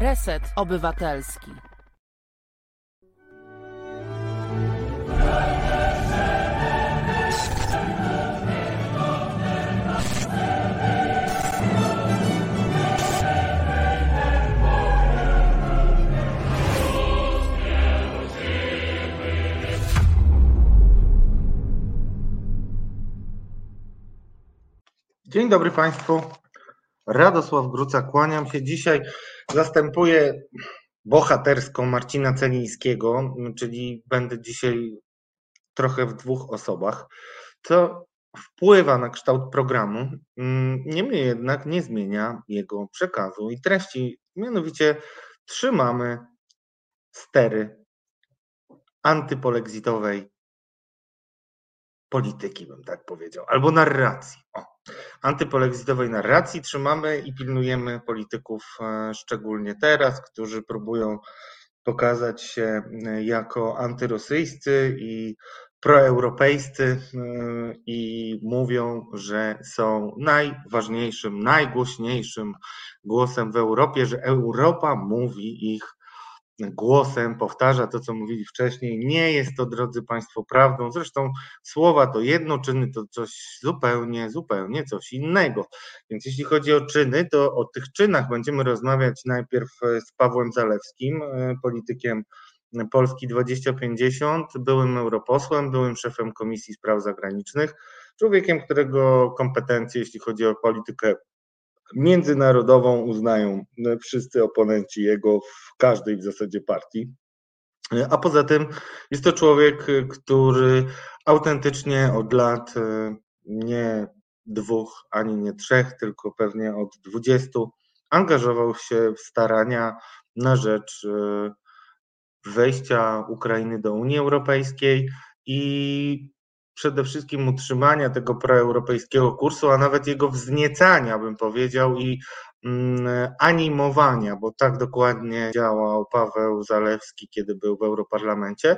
Reset Obywatelski. Dzień dobry Państwu. Radosław Gruca, kłaniam się. Dzisiaj zastępuję bohaterską Marcina Celińskiego, czyli będę dzisiaj trochę w dwóch osobach, co wpływa na kształt programu, niemniej jednak nie zmienia jego przekazu i treści. Mianowicie trzymamy stery antypolexitowej polityki, bym tak powiedział, albo narracji. O antypolexitowej narracji trzymamy i pilnujemy polityków, e, szczególnie teraz, którzy próbują pokazać się e, jako antyrosyjscy i proeuropejscy e, i mówią, że są najważniejszym, najgłośniejszym głosem w Europie, że Europa mówi ich głosem powtarza to, co mówili wcześniej. Nie jest to, drodzy Państwo, prawdą. Zresztą słowa to jedno, czyny to coś zupełnie, zupełnie coś innego. Więc jeśli chodzi o czyny, to o tych czynach będziemy rozmawiać najpierw z Pawłem Zalewskim, e, politykiem Polski 2050, byłym europosłem, byłym szefem Komisji Spraw Zagranicznych, człowiekiem, którego kompetencje, jeśli chodzi o politykę międzynarodową uznają wszyscy oponenci jego w każdej w zasadzie partii. A poza tym jest to człowiek, który autentycznie od lat e, nie dwóch ani nie trzech, tylko pewnie od dwudziestu angażował się w starania na rzecz e, wejścia Ukrainy do Unii Europejskiej i przede wszystkim utrzymania tego proeuropejskiego kursu, a nawet jego wzniecania, bym powiedział, i mm, animowania, bo tak dokładnie działał Paweł Zalewski, kiedy był w Europarlamencie.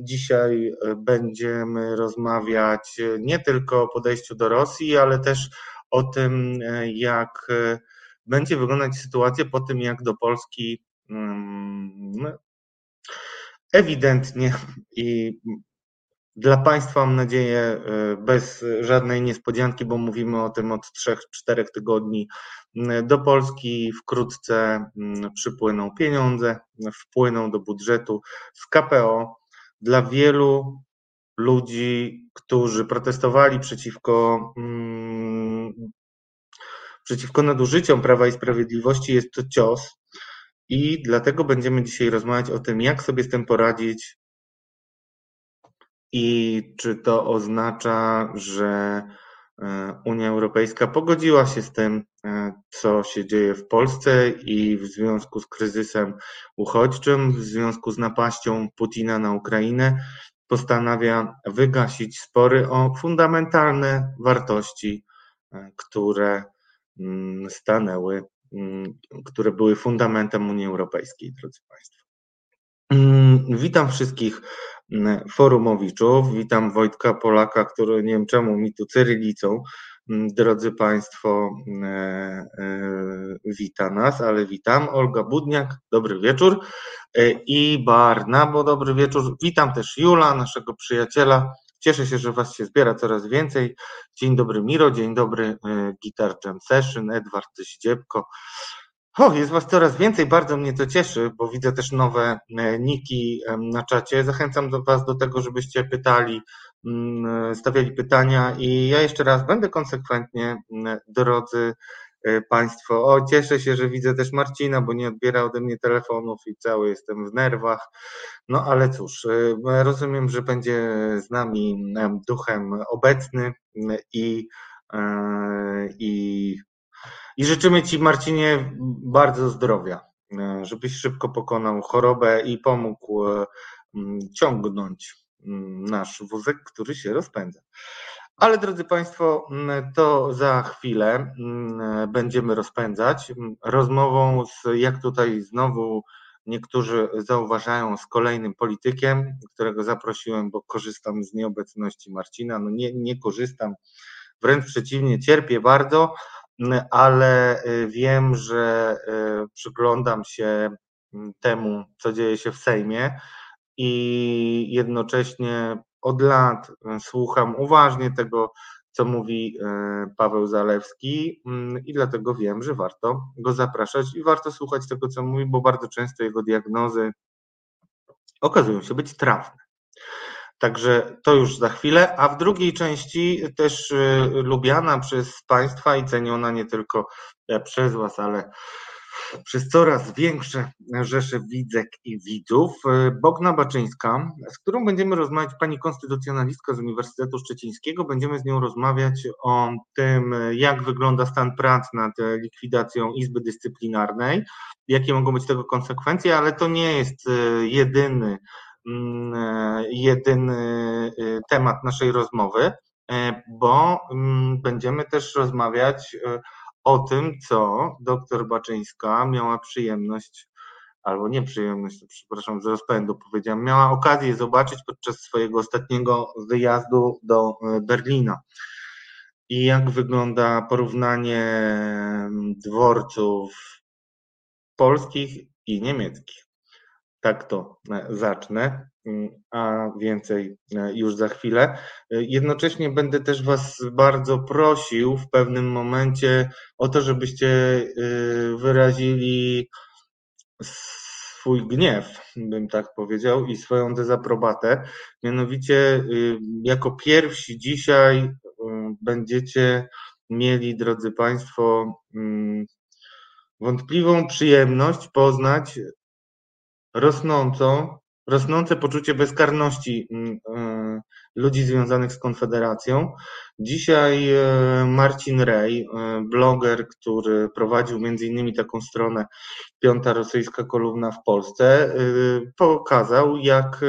Dzisiaj e, będziemy rozmawiać nie tylko o podejściu do Rosji, ale też o tym, e, jak będzie wyglądać sytuacja po tym, jak do Polski mm, ewidentnie i dla Państwa, mam nadzieję, e, bez żadnej niespodzianki, bo mówimy o tym od 3-4 tygodni. Do Polski wkrótce przypłyną pieniądze, wpłyną do budżetu z KPO. Dla wielu ludzi, którzy protestowali przeciwko, przeciwko nadużyciom Prawa i Sprawiedliwości, jest to cios. I dlatego będziemy dzisiaj rozmawiać o tym, jak sobie z tym poradzić i czy to oznacza, że e, Unia Europejska pogodziła się z tym, e, co się dzieje w Polsce i w związku z kryzysem uchodźczym, w związku z napaścią Putina na Ukrainę, postanawia wygasić spory o fundamentalne wartości, e, które mm, stanęły, mm, które były fundamentem Unii Europejskiej, drodzy Państwo. Mm, witam wszystkich forumowiczów. Witam Wojtka Polaka, który nie wiem czemu mi tu cyrylicą, drodzy Państwo, e, e, wita nas, ale witam. Olga Budniak, dobry wieczór. E, I Barnabo, dobry wieczór. Witam też Jula, naszego przyjaciela. Cieszę się, że Was się zbiera coraz więcej. Dzień dobry Miro, dzień dobry Guitar Jam Session, Edward Ździebko. O, jest Was coraz więcej, bardzo mnie to cieszy, bo widzę też nowe e, niki na czacie. Zachęcam do Was do tego, żebyście pytali, mm, stawiali pytania i ja jeszcze raz będę konsekwentnie, drodzy e, Państwo. O, cieszę się, że widzę też Marcina, bo nie odbiera ode mnie telefonów i cały jestem w nerwach. No ale cóż, e, rozumiem, że będzie z nami duchem obecny i, i i życzymy Ci, Marcinie, bardzo zdrowia, e, żebyś szybko pokonał chorobę i pomógł e, ciągnąć nasz wózek, który się rozpędza. Ale drodzy Państwo, to za chwilę będziemy rozpędzać rozmową z, jak tutaj znowu niektórzy zauważają, z kolejnym politykiem, którego zaprosiłem, bo korzystam z nieobecności Marcina. No nie, nie korzystam, wręcz przeciwnie, cierpię bardzo, ale wiem, że przyglądam się temu, co dzieje się w Sejmie i jednocześnie od lat słucham uważnie tego, co mówi Paweł Zalewski i dlatego wiem, że warto go zapraszać i warto słuchać tego, co mówi, bo bardzo często jego diagnozy okazują się być trafne. Także to już za chwilę, a w drugiej części też y, lubiana przez Państwa i ceniona nie tylko e, przez Was, ale przez coraz większe rzesze widzek i widzów. Y, Bogna Baczyńska, z którą będziemy rozmawiać, pani konstytucjonalistka z Uniwersytetu Szczecińskiego. Będziemy z nią rozmawiać o tym, jak wygląda stan prac nad likwidacją Izby Dyscyplinarnej, jakie mogą być tego konsekwencje, ale to nie jest y, jedyny jedyny e, temat naszej rozmowy, e, bo mm, będziemy też rozmawiać o tym, co doktor Baczyńska miała przyjemność, albo nie przyjemność, przepraszam, z rozpędu powiedziałem, miała okazję zobaczyć podczas swojego ostatniego wyjazdu do Berlina. I jak wygląda porównanie mm, dworców polskich i niemieckich tak to e, zacznę, mm, a więcej e, już za chwilę. E, jednocześnie będę też Was bardzo prosił w pewnym momencie o to, żebyście wyrazili swój gniew, bym tak powiedział, i swoją dezaprobatę. Mianowicie, jako pierwsi dzisiaj będziecie mieli, drodzy Państwo, mm, wątpliwą przyjemność poznać rosnącą, rosnące poczucie bezkarności mm, e, ludzi związanych z Konfederacją. Dzisiaj e, Marcin Rej, e, bloger, który prowadził między innymi taką stronę Piąta Rosyjska Kolumna w Polsce, pokazał, jak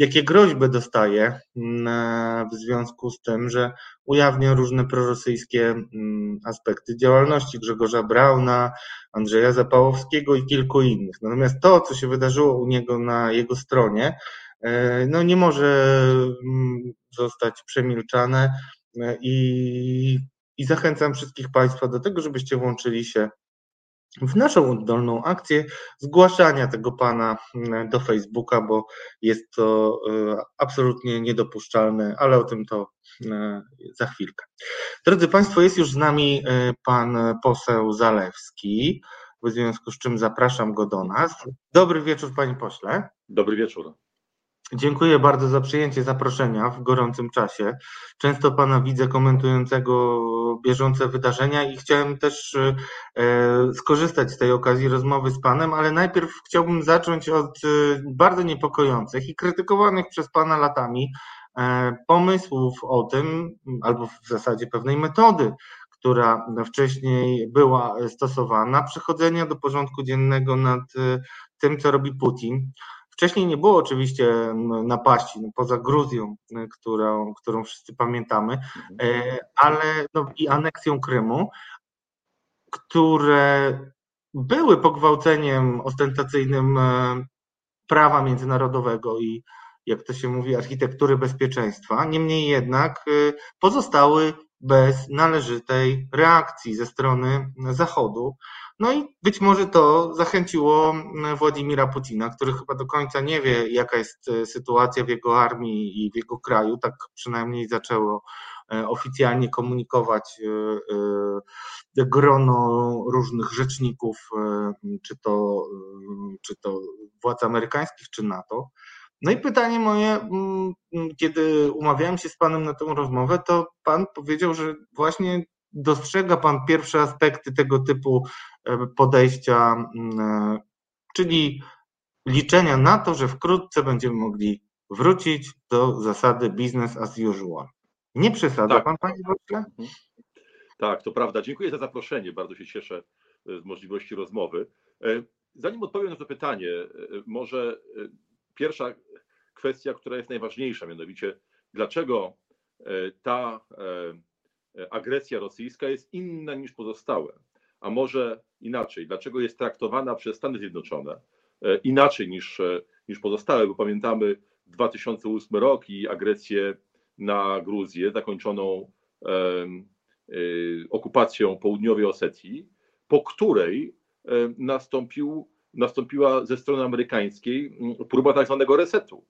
jakie groźby dostaje mm, w związku z tym, że ujawnia różne prorosyjskie mm, aspekty działalności Grzegorza Brauna, Andrzeja Zapałowskiego i kilku innych. Natomiast to, co się wydarzyło u niego na jego stronie, e, no nie może mm, zostać przemilczane e, i, i zachęcam wszystkich Państwa do tego, żebyście włączyli się w naszą oddolną akcję zgłaszania tego pana mm, do Facebooka, bo jest to e, absolutnie niedopuszczalne, ale o tym to e, za chwilkę. Drodzy Państwo, jest już z nami e, pan poseł Zalewski, w związku z czym zapraszam go do nas. Dobry wieczór, panie pośle. Dobry wieczór. Dziękuję bardzo za przyjęcie zaproszenia w gorącym czasie. Często Pana widzę komentującego bieżące wydarzenia i chciałem też e, skorzystać z tej okazji rozmowy z Panem, ale najpierw chciałbym zacząć od e, bardzo niepokojących i krytykowanych przez Pana latami e, pomysłów o tym, albo w zasadzie pewnej metody, która wcześniej była stosowana, przechodzenia do porządku dziennego nad tym, co robi Putin. Wcześniej nie było oczywiście napaści, no, poza Gruzją, którą, którą wszyscy pamiętamy, mhm. e, ale no, i aneksją Krymu, które były pogwałceniem ostentacyjnym e, prawa międzynarodowego i, jak to się mówi, architektury bezpieczeństwa. Niemniej jednak e, pozostały bez należytej reakcji ze strony Zachodu. No i być może to zachęciło Władimira Putina, który chyba do końca nie wie, jaka jest e, sytuacja w jego armii i w jego kraju. Tak przynajmniej zaczęło e, oficjalnie komunikować e, grono różnych rzeczników, czy to, czy to władz amerykańskich, czy NATO. No i pytanie moje, kiedy umawiałem się z Panem na tę rozmowę, to Pan powiedział, że właśnie dostrzega Pan pierwsze aspekty tego typu e, podejścia, e, czyli liczenia na to, że wkrótce będziemy mogli wrócić do zasady business as usual. Nie przesadza tak. Pan, Panie? Mhm. Tak, to prawda. Dziękuję za zaproszenie. Bardzo się cieszę e, z możliwości rozmowy. Zanim odpowiem na to pytanie, może pierwsza kwestia, która jest najważniejsza, mianowicie dlaczego ta agresja rosyjska jest inna niż pozostałe. A może inaczej, dlaczego jest traktowana przez Stany Zjednoczone e, inaczej niż, e, niż pozostałe, bo pamiętamy 2008 rok i agresję na Gruzję zakończoną okupacją południowej Osetii, po której nastąpił, nastąpiła ze strony amerykańskiej próba tak zwanego resetu.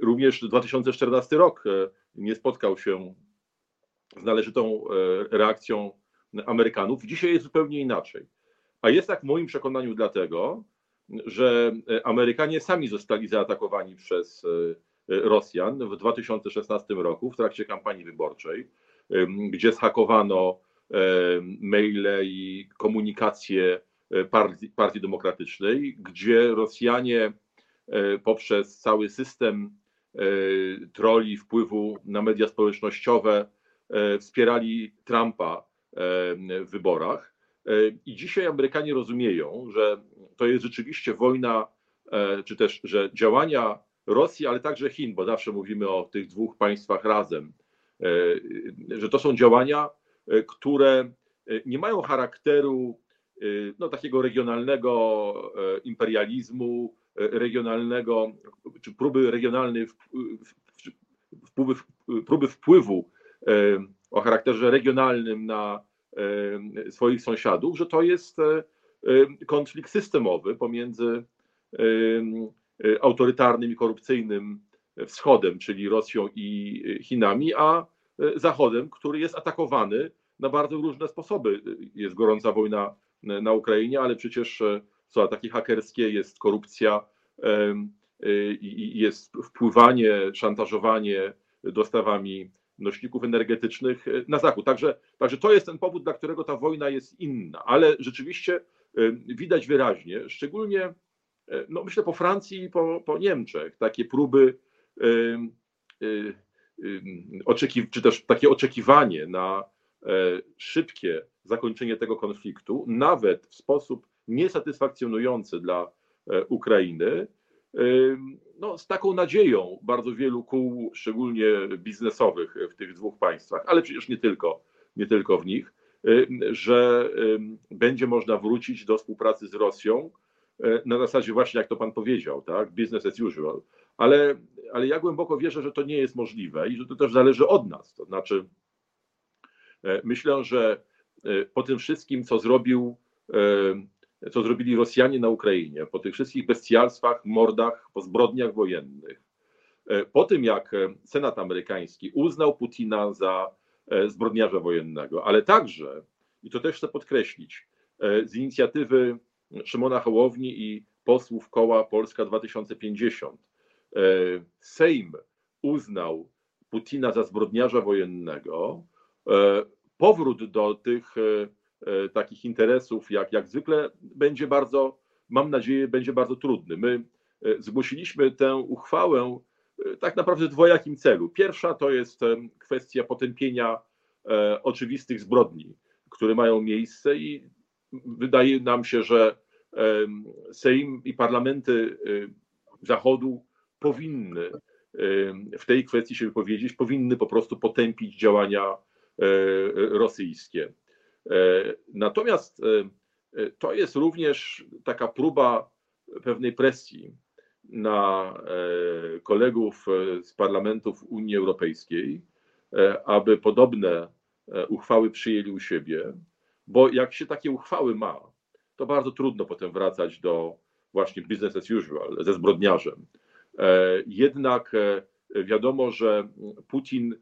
Również 2014 rok nie spotkał się z należytą reakcją Amerykanów. Dzisiaj jest zupełnie inaczej. A jest tak w moim przekonaniu dlatego, że Amerykanie sami zostali zaatakowani przez Rosjan w 2016 roku w trakcie kampanii wyborczej, gdzie zhakowano maile i komunikację partii, partii Demokratycznej, gdzie Rosjanie poprzez cały system troli wpływu na media społecznościowe wspierali Trumpa w wyborach. I dzisiaj Amerykanie rozumieją, że to jest rzeczywiście wojna, czy też, że działania Rosji, ale także Chin, bo zawsze mówimy o tych dwóch państwach razem, że to są działania, które nie mają charakteru no, takiego regionalnego imperializmu, regionalnego, czy próby regionalnej próby, próby wpływu o charakterze regionalnym na swoich sąsiadów, że to jest konflikt systemowy pomiędzy autorytarnym i korupcyjnym wschodem, czyli Rosją i Chinami, a Zachodem, który jest atakowany na bardzo różne sposoby. Jest gorąca wojna na Ukrainie, ale przecież są ataki hakerskie, jest korupcja, jest wpływanie, szantażowanie dostawami nośników energetycznych na zachód. Także, także to jest ten powód, dla którego ta wojna jest inna, ale rzeczywiście widać wyraźnie, szczególnie no myślę po Francji i po, po Niemczech, takie próby czy też takie oczekiwanie na szybkie zakończenie tego konfliktu, nawet w sposób niesatysfakcjonujący dla Ukrainy, no, z taką nadzieją bardzo wielu kół, szczególnie biznesowych w tych dwóch państwach, ale przecież nie tylko, nie tylko w nich, że będzie można wrócić do współpracy z Rosją na zasadzie właśnie, jak to pan powiedział, tak, business as usual, ale, ale ja głęboko wierzę, że to nie jest możliwe i że to też zależy od nas, to znaczy myślę, że po tym wszystkim, co zrobił co zrobili Rosjanie na Ukrainie, po tych wszystkich bestialstwach, mordach, po zbrodniach wojennych, po tym jak Senat amerykański uznał Putina za zbrodniarza wojennego, ale także, i to też chcę podkreślić, z inicjatywy Szymona Hołowni i posłów koła Polska 2050, Sejm uznał Putina za zbrodniarza wojennego, powrót do tych E, takich interesów, jak, jak zwykle, będzie bardzo, mam nadzieję, będzie bardzo trudny. My e, zgłosiliśmy tę uchwałę e, tak naprawdę w dwojakim celu. Pierwsza to jest kwestia potępienia oczywistych zbrodni, które mają miejsce i wydaje nam się, że Sejm i parlamenty Zachodu powinny w tej kwestii się wypowiedzieć, powinny po prostu potępić działania rosyjskie. E, natomiast e, e, to jest również taka próba pewnej presji na kolegów z parlamentów Unii Europejskiej, aby podobne uchwały przyjęli u siebie, bo jak się takie uchwały ma, to bardzo trudno potem wracać do właśnie business as usual ze zbrodniarzem. Jednak wiadomo, że Putin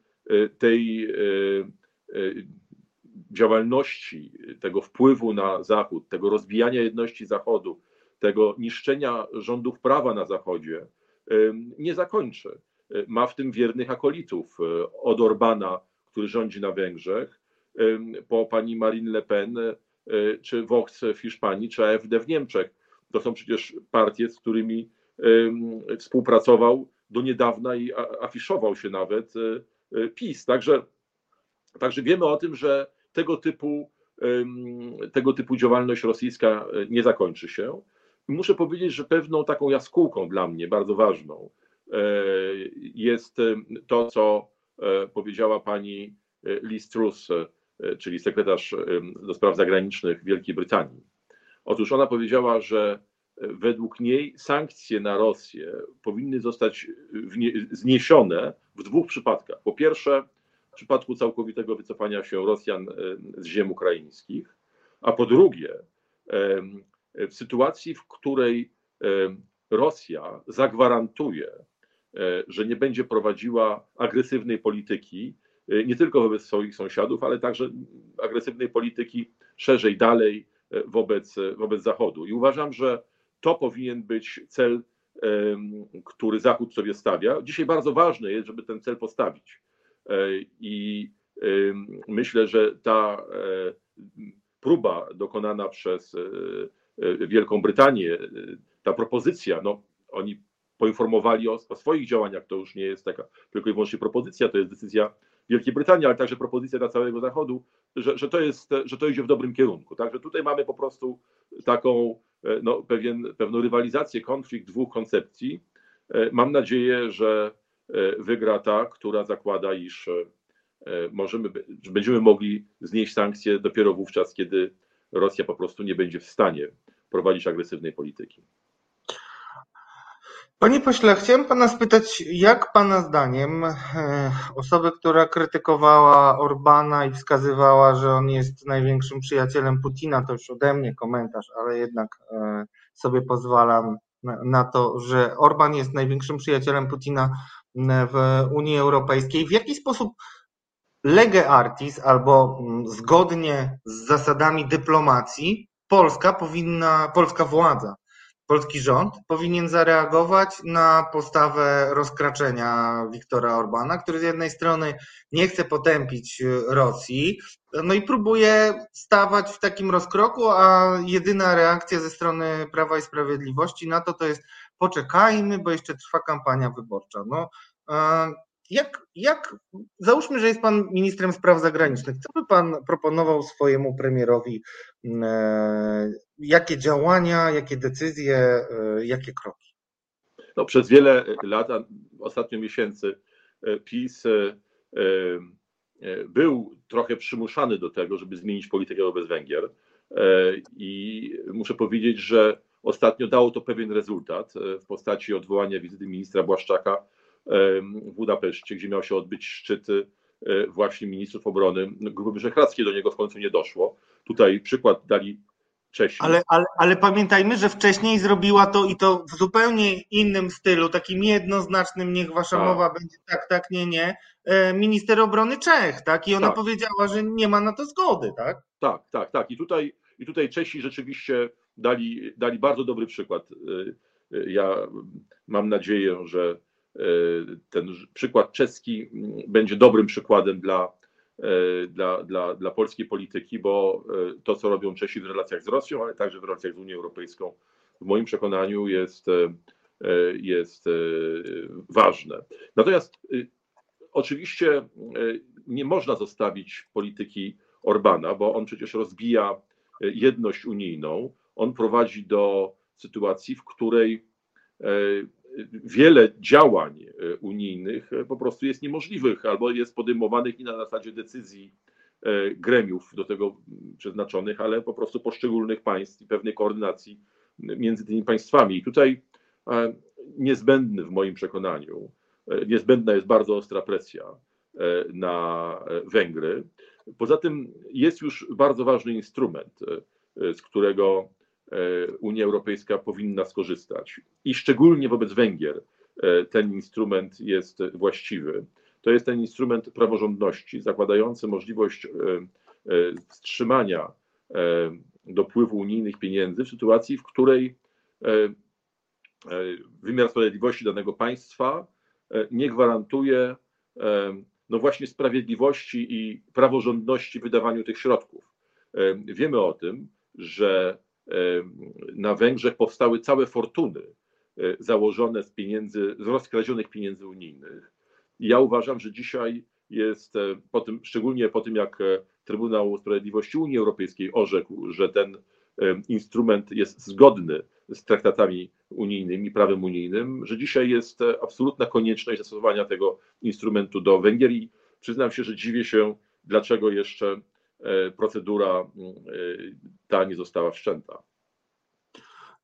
tej działalności, tego wpływu na Zachód, tego rozbijania jedności Zachodu, tego niszczenia rządów prawa na Zachodzie nie zakończy. Ma w tym wiernych akolitów od Orbana, który rządzi na Węgrzech, po pani Marine Le Pen, czy Vox w Hiszpanii, czy AfD w Niemczech. To są przecież partie, z którymi współpracował do niedawna i afiszował się nawet PiS. Także, także wiemy o tym, że tego typu, tego typu działalność rosyjska e, nie zakończy się. Muszę powiedzieć, że pewną taką jaskółką dla mnie bardzo ważną e, jest to, co e, powiedziała pani Liz Truss, czyli sekretarz do spraw zagranicznych Wielkiej Brytanii. Otóż ona powiedziała, że według niej sankcje na Rosję powinny zostać zniesione w dwóch przypadkach. Po pierwsze, w przypadku całkowitego wycofania się Rosjan z ziem ukraińskich, a po drugie, w sytuacji, w której Rosja zagwarantuje, że nie będzie prowadziła agresywnej polityki, nie tylko wobec swoich sąsiadów, ale także agresywnej polityki szerzej, dalej wobec, wobec Zachodu. I uważam, że to powinien być cel, który Zachód sobie stawia. Dzisiaj bardzo ważne jest, żeby ten cel postawić. E, I myślę, że ta e, próba dokonana przez e, Wielką Brytanię, ta propozycja, no oni poinformowali o, o, swoich działaniach, to już nie jest taka tylko i wyłącznie propozycja, to jest decyzja Wielkiej Brytanii, ale także propozycja dla całego Zachodu, że, że, to, jest, że to idzie w dobrym kierunku. Także tutaj mamy po prostu taką no, pewien, pewną rywalizację, konflikt dwóch koncepcji. Mam nadzieję, że wygra ta, która zakłada, iż możemy, że będziemy mogli znieść sankcje dopiero wówczas, kiedy Rosja po prostu nie będzie w stanie prowadzić agresywnej polityki. Panie pośle, chciałem pana spytać, jak pana zdaniem e, osoba, która krytykowała Orbana i wskazywała, że on jest największym przyjacielem Putina, to już ode mnie komentarz, ale jednak e, sobie pozwalam na to, że Orban jest największym przyjacielem Putina w Unii Europejskiej. W jaki sposób lege artis albo zgodnie z zasadami dyplomacji Polska powinna, polska władza polski rząd powinien zareagować na postawę rozkraczenia Wiktora Orbana, który z jednej strony nie chce potępić Rosji, no i próbuje stawać w takim rozkroku, a jedyna reakcja ze strony Prawa i Sprawiedliwości na to to jest poczekajmy, bo jeszcze trwa kampania wyborcza. No, jak, jak, załóżmy, że jest pan ministrem spraw zagranicznych, co by pan proponował swojemu premierowi? Mm, e, jakie działania, jakie decyzje, e, jakie kroki? No, przez wiele lat, ostatnio miesięcy, e, PiS był trochę przymuszany do tego, żeby zmienić politykę wobec Węgier. I muszę powiedzieć, że ostatnio dało to pewien rezultat w postaci odwołania wizyty ministra Błaszczaka w Budapeszcie, gdzie miał się odbyć szczyt e, właśnie ministrów obrony Grupy Wyszehradzkiej. Do niego w końcu nie doszło. Tutaj przykład dali Czesi. Ale, ale, ale pamiętajmy, że wcześniej zrobiła to i to w zupełnie innym stylu, takim jednoznacznym, niech wasza tak. mowa będzie tak, tak, nie, nie, e, minister obrony Czech, tak? I ona tak. powiedziała, że nie ma na to zgody, tak? Tak, tak, tak. I tutaj, i tutaj Czesi rzeczywiście dali, dali bardzo dobry przykład. E, ja mam nadzieję, że E, ten przykład czeski będzie dobrym przykładem dla, dla, dla, dla polskiej polityki, bo to, co robią Czesi w relacjach z Rosją, ale także w relacjach z Unią Europejską, w moim przekonaniu jest, jest ważne. Natomiast oczywiście nie można zostawić polityki Orbana, bo on przecież rozbija jedność unijną. On prowadzi do sytuacji, w której wiele działań e, unijnych e, po prostu jest niemożliwych albo jest podejmowanych nie na zasadzie decyzji e, gremiów do tego przeznaczonych, ale po prostu poszczególnych państw i pewnej koordynacji między tymi państwami. I tutaj niezbędny w moim przekonaniu, niezbędna jest bardzo ostra presja na Węgry. Poza tym jest już bardzo ważny instrument, z którego E, Unia Europejska powinna skorzystać. I szczególnie wobec Węgier e, ten instrument jest właściwy. To jest ten instrument praworządności, zakładający możliwość e, wstrzymania dopływu unijnych pieniędzy w sytuacji, w której wymiar sprawiedliwości danego państwa nie gwarantuje no właśnie sprawiedliwości i praworządności w wydawaniu tych środków. Wiemy o tym, że na Węgrzech powstały całe fortuny e, założone z pieniędzy, z rozkradzionych pieniędzy unijnych. I ja uważam, że dzisiaj jest, e, po tym, szczególnie po tym, jak e, Trybunał Sprawiedliwości Unii Europejskiej orzekł, że ten instrument jest zgodny z traktatami unijnymi, prawem unijnym, że dzisiaj jest absolutna konieczność zastosowania tego instrumentu do Węgier i przyznam się, że dziwię się, dlaczego jeszcze procedura mm, e, ta nie została wszczęta.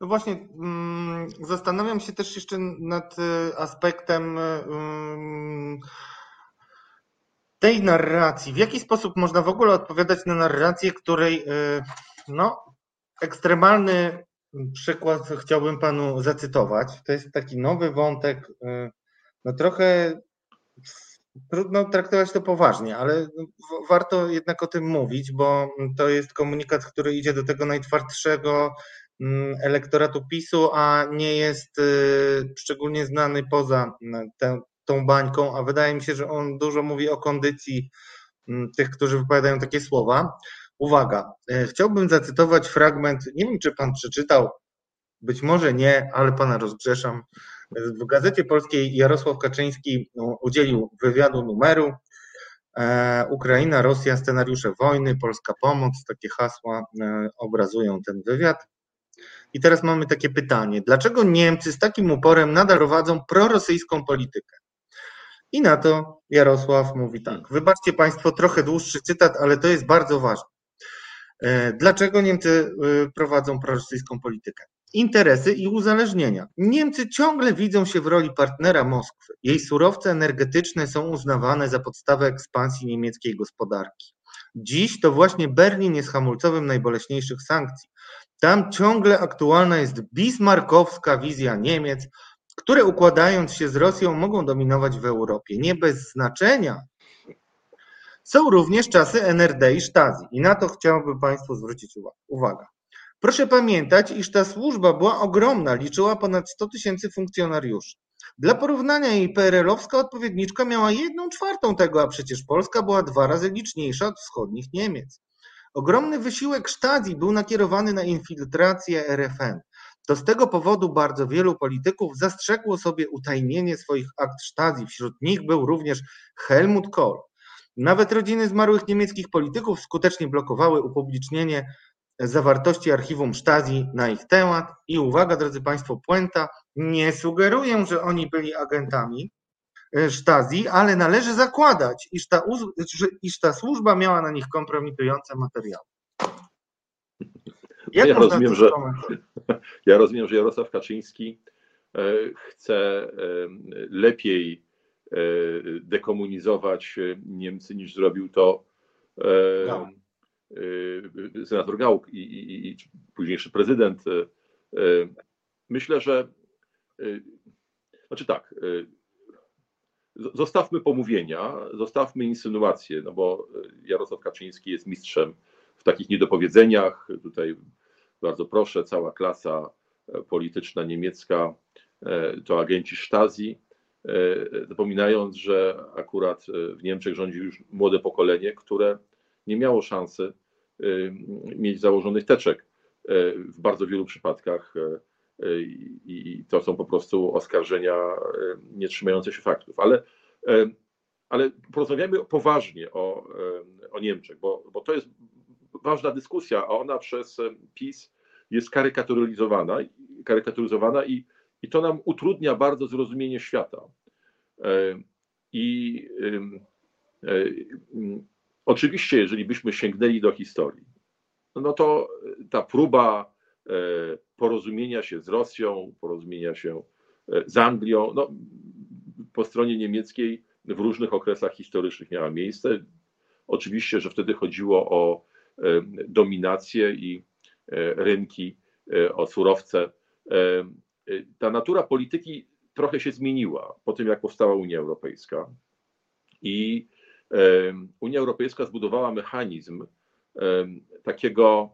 No właśnie, mm, zastanawiam się też jeszcze nad e, aspektem mm, tej narracji, w jaki sposób można w ogóle odpowiadać na narrację, której no, ekstremalny przykład chciałbym panu zacytować. To jest taki nowy wątek, no trochę trudno traktować to poważnie, ale warto jednak o tym mówić, bo to jest komunikat, który idzie do tego najtwardszego mm, elektoratu PiSu, a nie jest y, szczególnie znany poza mm, tę, tą bańką, a wydaje mi się, że on dużo mówi o kondycji mm, tych, którzy wypowiadają takie słowa. Uwaga, y, chciałbym zacytować fragment, nie wiem czy pan przeczytał, być może nie, ale pana rozgrzeszam. W Gazecie Polskiej Jarosław Kaczyński no, udzielił wywiadu numeru. E, Ukraina, Rosja, scenariusze wojny, polska pomoc, takie hasła e, obrazują ten wywiad. I teraz mamy takie pytanie: dlaczego Niemcy z takim uporem nadal prowadzą prorosyjską politykę? I na to Jarosław mówi tak. Wybaczcie Państwo, trochę dłuższy cytat, ale to jest bardzo ważne. E, dlaczego Niemcy prowadzą prorosyjską politykę? Interesy i uzależnienia. Niemcy ciągle widzą się w roli partnera Moskwy. Jej surowce energetyczne są uznawane za podstawę ekspansji niemieckiej gospodarki. Dziś to właśnie Berlin jest hamulcowym najboleśniejszych sankcji. Tam ciągle aktualna jest bismarckowska wizja Niemiec, które układając się z Rosją mogą dominować w Europie. Nie bez znaczenia są również czasy NRD i Stasi i na to chciałbym Państwu zwrócić uwagę. Proszę pamiętać, iż ta służba była ogromna, liczyła ponad 100 tysięcy funkcjonariuszy. Dla porównania jej PRL-owska odpowiedniczka miała jedną czwartą tego, a przecież Polska była dwa razy liczniejsza od wschodnich Niemiec. Ogromny wysiłek Stasi był nakierowany na infiltrację RFN. To z tego powodu bardzo wielu polityków zastrzegło sobie utajnienie swoich akt Stasi. Wśród nich był również Helmut Kohl. Nawet rodziny zmarłych niemieckich polityków skutecznie blokowały upublicznienie zawartości archiwum Stasi na ich temat. I uwaga, drodzy Państwo, puenta, nie sugeruję, że oni byli agentami e, Stasi, ale należy zakładać, iż ta, iż ta służba miała na nich kompromitujące materiały. Jak ja, rozumiem, że, ja rozumiem, że Jarosław Kaczyński e, chce e, lepiej dekomunizować Niemcy niż zrobił to no. Y, senator Gałk i, i, i późniejszy prezydent. Y, y, myślę, że znaczy tak, zostawmy pomówienia, zostawmy insynuacje, no bo Jarosław Kaczyński jest mistrzem w takich niedopowiedzeniach. Tutaj bardzo proszę, cała klasa polityczna niemiecka to agenci Stasi, zapominając, że akurat w Niemczech rządzi już młode pokolenie, które nie miało szansy mieć założonych teczek y, w bardzo wielu przypadkach y, i to są po prostu oskarżenia nie trzymające się faktów. Ale, ale porozmawiajmy poważnie o, o Niemczech, bo, bo to jest ważna dyskusja, a ona przez PiS jest karykaturyzowana, karykaturyzowana i, i to nam utrudnia bardzo zrozumienie świata. I Oczywiście, jeżeli byśmy sięgnęli do historii, no to ta próba e, porozumienia się z Rosją, porozumienia się e, z Anglią, no, po stronie niemieckiej w różnych okresach historycznych miała miejsce. Oczywiście, że wtedy chodziło o e, dominację i rynki, o surowce. Ta natura polityki trochę się zmieniła po tym, jak powstała Unia Europejska. I Unia Europejska zbudowała mechanizm takiego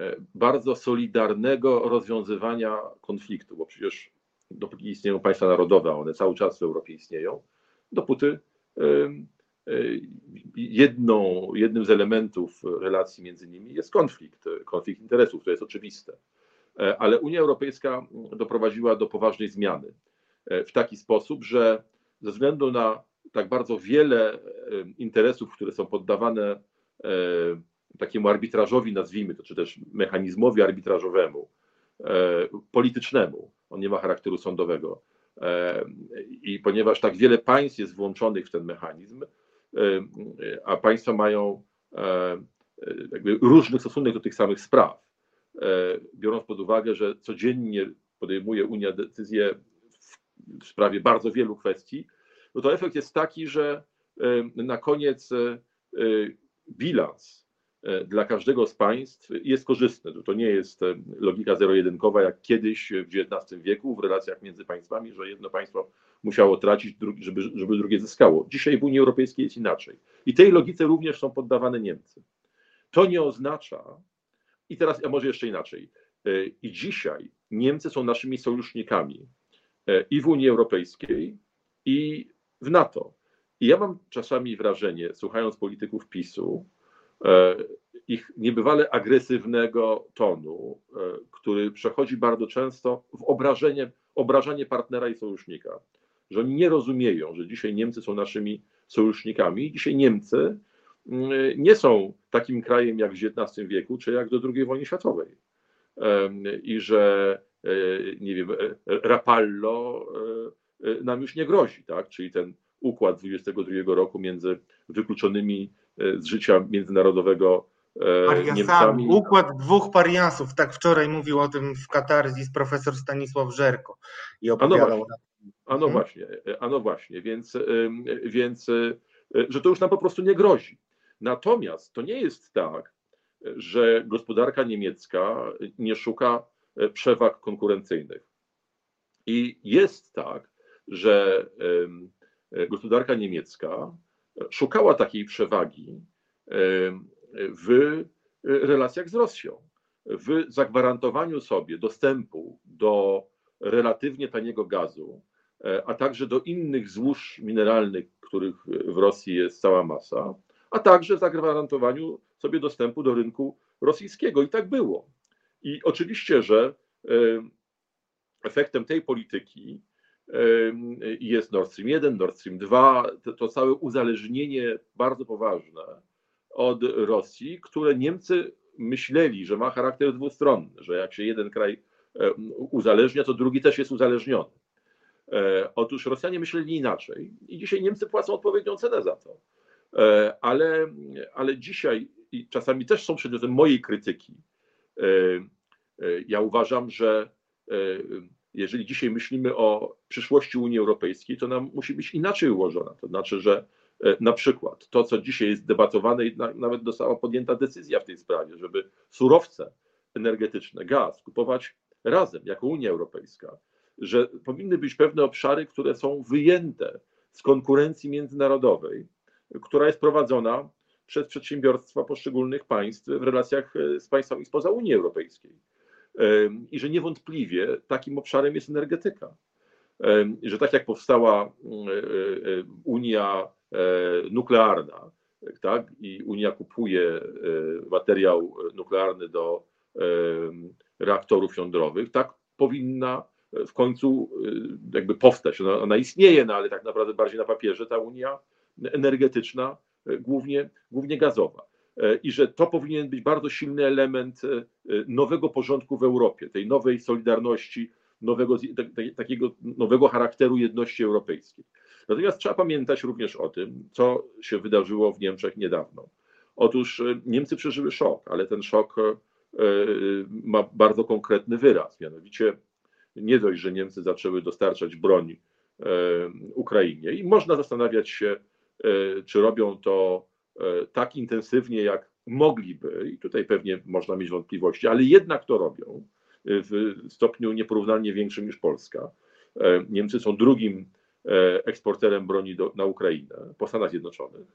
e, bardzo solidarnego rozwiązywania konfliktu, bo przecież dopóki istnieją państwa narodowe, one cały czas w Europie istnieją, dopóty e, jedną, jednym z elementów relacji między nimi jest konflikt, konflikt interesów, to jest oczywiste. E, ale Unia Europejska doprowadziła do poważnej zmiany w taki sposób, że ze względu na tak bardzo wiele interesów, które są poddawane takiemu arbitrażowi, nazwijmy to, czy też mechanizmowi arbitrażowemu, politycznemu. On nie ma charakteru sądowego. I ponieważ tak wiele państw jest włączonych w ten mechanizm, a państwa mają różny stosunek do tych samych spraw, biorąc pod uwagę, że codziennie podejmuje Unia decyzje w sprawie bardzo wielu kwestii, no to efekt jest taki, że na koniec bilans dla każdego z państw jest korzystny. To nie jest logika zero-jedynkowa, jak kiedyś w XIX wieku w relacjach między państwami, że jedno państwo musiało tracić, żeby, żeby drugie zyskało. Dzisiaj w Unii Europejskiej jest inaczej. I tej logice również są poddawane Niemcy. To nie oznacza, i teraz, a może jeszcze inaczej, e, i dzisiaj Niemcy są naszymi sojusznikami e, i w Unii Europejskiej, i w NATO. I ja mam czasami wrażenie, słuchając polityków PiSu, e, ich niebywale agresywnego tonu, który przechodzi bardzo często w obrażenie, obrażanie partnera i sojusznika że oni nie rozumieją, że dzisiaj Niemcy są naszymi sojusznikami. Dzisiaj Niemcy mm, nie są takim krajem jak w XIX wieku, czy jak do II wojny światowej. I że, e, nie wiem, e, Rapallo e, nam już nie grozi, tak? Czyli ten układ 22 roku między wykluczonymi z życia międzynarodowego Pariasami. Niemcami. Układ dwóch pariasów, tak wczoraj mówił o tym w Katarzis profesor Stanisław Żerko i opowiadał a no mhm. właśnie, a no właśnie, więc, więc e, że to już nam po prostu nie grozi. Natomiast to nie jest tak, że gospodarka niemiecka nie szuka e, przewag konkurencyjnych. I jest tak, że gospodarka niemiecka szukała takiej przewagi w relacjach z Rosją, w zagwarantowaniu sobie dostępu do relatywnie taniego gazu, E, a także do innych złóż mineralnych, których w Rosji jest cała masa, a także zagwarantowaniu sobie dostępu do rynku rosyjskiego. I tak było. I oczywiście, że efektem tej polityki jest Nord Stream 1, Nord Stream 2, to, to całe uzależnienie bardzo poważne od Rosji, które Niemcy myśleli, że ma charakter dwustronny, że jak się jeden kraj uzależnia, to drugi też jest uzależniony. E, otóż Rosjanie myśleli inaczej i dzisiaj Niemcy płacą odpowiednią cenę za to. E, ale, ale dzisiaj i czasami też są przedmiotem mojej krytyki. E, ja uważam, że jeżeli dzisiaj myślimy o przyszłości Unii Europejskiej, to nam musi być inaczej ułożona. To znaczy, że na przykład to, co dzisiaj jest debatowane i nawet została podjęta decyzja w tej sprawie, żeby surowce energetyczne, gaz kupować razem jako Unia Europejska, że powinny być pewne obszary, które są wyjęte z konkurencji międzynarodowej, która jest prowadzona przez przedsiębiorstwa poszczególnych państw w relacjach e, z państwami spoza Unii Europejskiej. I że niewątpliwie takim obszarem jest energetyka. Że tak jak powstała e, e, Unia nuklearna, tak, i Unia kupuje materiał nuklearny do reaktorów jądrowych, tak powinna w końcu jakby powstać. Ona, ona istnieje, no ale tak naprawdę bardziej na papierze ta unia energetyczna, głównie, głównie gazowa. Y, I że to powinien być bardzo silny element nowego porządku w Europie, tej nowej solidarności, nowego, takiego nowego charakteru jedności europejskiej. Natomiast trzeba pamiętać również o tym, co się wydarzyło w Niemczech niedawno. Otóż Niemcy przeżyły szok, ale ten szok ma bardzo konkretny wyraz, mianowicie nie dość, że Niemcy zaczęły dostarczać broń e, Ukrainie i można zastanawiać się, e, czy robią to e, tak intensywnie, jak mogliby, i tutaj pewnie można mieć wątpliwości, ale jednak to robią w stopniu nieporównalnie większym niż Polska. Niemcy są drugim eksporterem broni do, na Ukrainę po Stanach Zjednoczonych.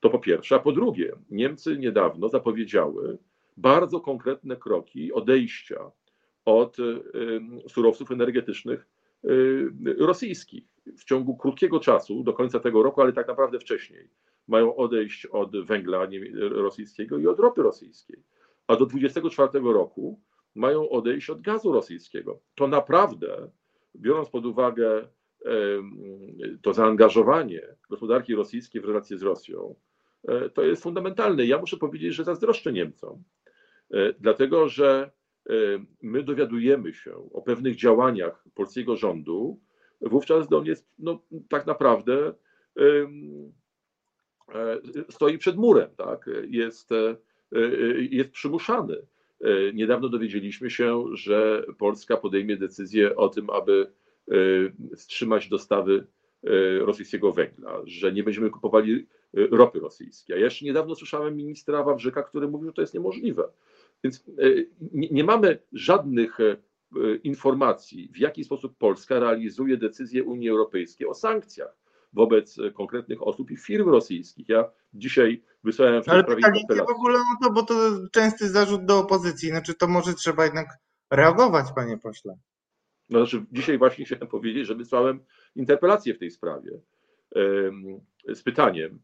To po pierwsze. A po drugie, Niemcy niedawno zapowiedziały bardzo konkretne kroki odejścia od surowców energetycznych rosyjskich. W ciągu krótkiego czasu, do końca tego roku, ale tak naprawdę wcześniej, mają odejść od węgla rosyjskiego i od ropy rosyjskiej. A do 2024 roku mają odejść od gazu rosyjskiego. To naprawdę, biorąc pod uwagę to zaangażowanie gospodarki rosyjskiej w relacje z Rosją, e, to jest fundamentalne. Ja muszę powiedzieć, że zazdroszczę Niemcom, e, dlatego że Y, my dowiadujemy się o pewnych działaniach polskiego rządu, wówczas on jest no, tak naprawdę e, stoi przed murem, tak? jest, e, jest przymuszany. E, niedawno dowiedzieliśmy się, że Polska podejmie decyzję o tym, aby wstrzymać dostawy rosyjskiego węgla, że nie będziemy kupowali ropy rosyjskiej. Ja jeszcze niedawno słyszałem ministra Wawrzyka, który mówił, że to jest niemożliwe. Więc nie, nie mamy żadnych informacji, w jaki sposób Polska realizuje decyzje Unii Europejskiej o sankcjach wobec konkretnych osób i firm rosyjskich. Ja dzisiaj wysłałem w Ale pytanie w ogóle o to, bo to częsty zarzut do opozycji. Znaczy to może trzeba jednak reagować, panie pośle. No, znaczy, dzisiaj właśnie chciałem powiedzieć, że wysłałem interpelację w tej sprawie z pytaniem,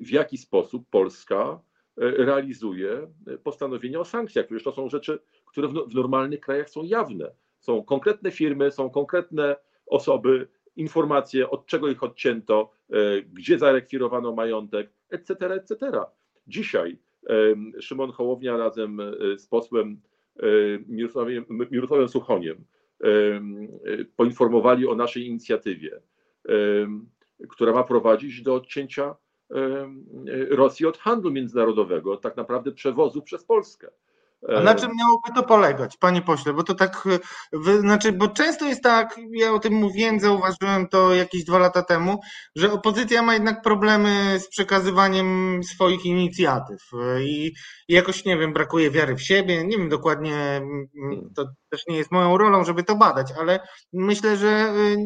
w jaki sposób Polska realizuje postanowienia o sankcjach. Przecież to są rzeczy, które w normalnych krajach są jawne. Są konkretne firmy, są konkretne osoby, informacje, od czego ich odcięto, gdzie zarekwirowano majątek, etc., etc. Dzisiaj Szymon Hołownia razem z posłem Mirosławem, Mirosławem Suchoniem poinformowali o naszej inicjatywie, która ma prowadzić do odcięcia Rosji od handlu międzynarodowego, tak naprawdę przewozu przez Polskę. A na czym miałoby to polegać, panie pośle? Bo to tak, znaczy, bo często jest tak, ja o tym mówiłem, zauważyłem to jakieś dwa lata temu, że opozycja ma jednak problemy z przekazywaniem swoich inicjatyw i jakoś, nie wiem, brakuje wiary w siebie, nie wiem dokładnie, to też nie jest moją rolą, żeby to badać, ale myślę, że y,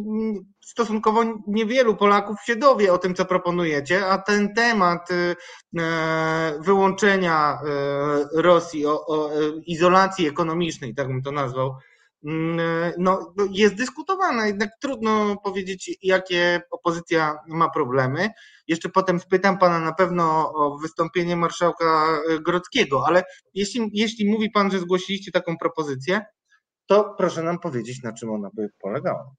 stosunkowo niewielu Polaków się dowie o tym, co proponujecie, a ten temat y, e, wyłączenia y, Rosji, o, o izolacji ekonomicznej, tak bym to nazwał, mm, no, jest dyskutowana, jednak trudno powiedzieć, jakie opozycja ma problemy. Jeszcze potem spytam pana na pewno o wystąpienie marszałka Grodzkiego, ale jeśli, jeśli mówi pan, że zgłosiliście taką propozycję, to proszę nam powiedzieć, na czym ona by polegała.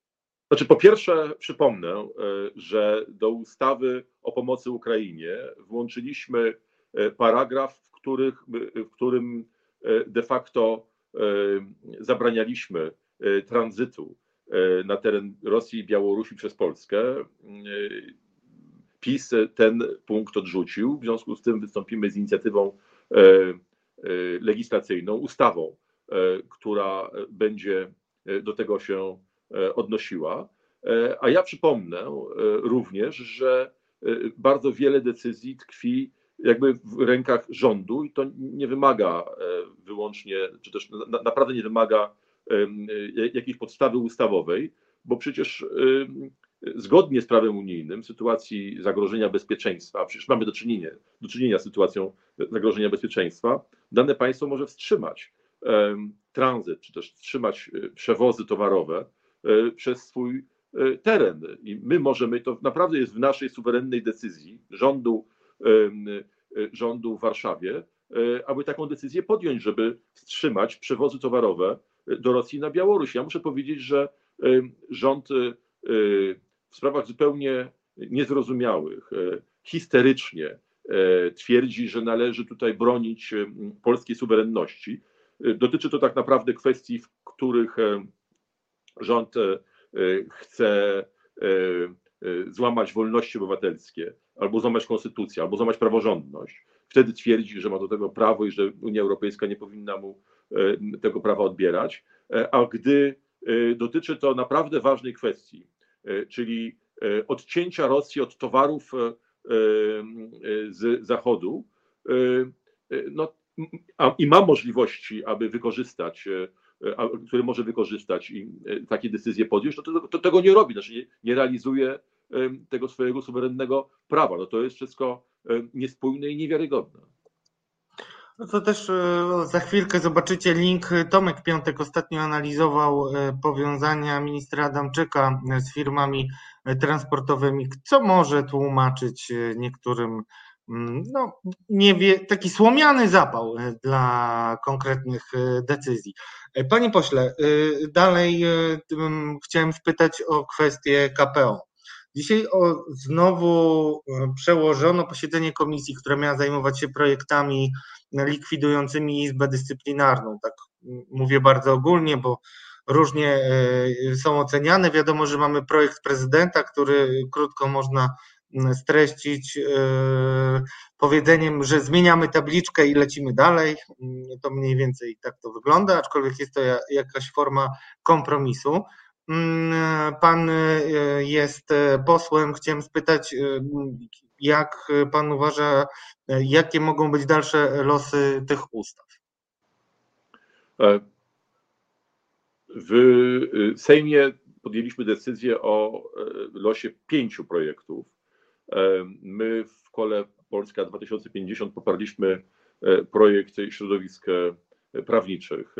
Znaczy, po pierwsze, przypomnę, e, że do ustawy o pomocy Ukrainie włączyliśmy e, paragraf, w, których, w którym e, de facto zabranialiśmy tranzytu na teren Rosji i Białorusi przez Polskę. PiS ten punkt odrzucił, w związku z tym wystąpimy z inicjatywą legislacyjną, ustawą która będzie do tego się odnosiła. A ja przypomnę również, że bardzo wiele decyzji tkwi jakby w rękach rządu i to nie wymaga wyłącznie, czy też naprawdę nie wymaga jakiejś podstawy ustawowej, bo przecież zgodnie z prawem unijnym w sytuacji zagrożenia bezpieczeństwa, a przecież mamy do czynienia, do czynienia z sytuacją zagrożenia bezpieczeństwa, dane państwo może wstrzymać tranzyt, czy też wstrzymać e, przewozy towarowe e, przez swój e, teren. I my możemy, to naprawdę jest w naszej suwerennej decyzji rządu, rządu w Warszawie, aby taką decyzję podjąć, żeby wstrzymać przewozy towarowe do Rosji na Białoruś. Ja muszę powiedzieć, że rząd w sprawach zupełnie niezrozumiałych, histerycznie twierdzi, że należy tutaj bronić polskiej suwerenności. Dotyczy to tak naprawdę kwestii, w których e, rząd e, chce e, złamać wolności obywatelskie, albo złamać konstytucję, albo złamać praworządność. Wtedy twierdzi, że ma do tego prawo i że Unia Europejska nie powinna mu tego prawa odbierać. A gdy dotyczy to naprawdę ważnej kwestii, czyli odcięcia Rosji od towarów z Zachodu, no i ma możliwości, aby wykorzystać, e, a, które może wykorzystać i e, takie decyzje podjąć, no to, to tego nie robi, znaczy nie, nie realizuje tego swojego suwerennego prawa. No to jest wszystko niespójne i niewiarygodne. No to też e, za chwilkę zobaczycie link. Tomek Piątek ostatnio analizował powiązania ministra Adamczyka z firmami transportowymi, co może tłumaczyć niektórym no, nie wie, taki słomiany zapał e, dla konkretnych e, decyzji. E, panie pośle, dalej chciałem spytać o kwestię KPO. Dzisiaj o, znowu przełożono posiedzenie komisji, która miała zajmować się projektami likwidującymi Izbę Dyscyplinarną. Tak mówię bardzo ogólnie, bo różnie są oceniane. Wiadomo, że mamy projekt prezydenta, który krótko można streścić e, powiedzeniem, że zmieniamy tabliczkę i lecimy dalej. To mniej więcej tak to wygląda, aczkolwiek jest to jakaś forma kompromisu. mm, pan jest posłem, chciałem spytać, jak pan uważa, jakie mogą być dalsze losy tych ustaw? W Sejmie podjęliśmy decyzję o losie pięciu projektów. My w kole Polska 2050 poparliśmy projekt środowisk prawniczych,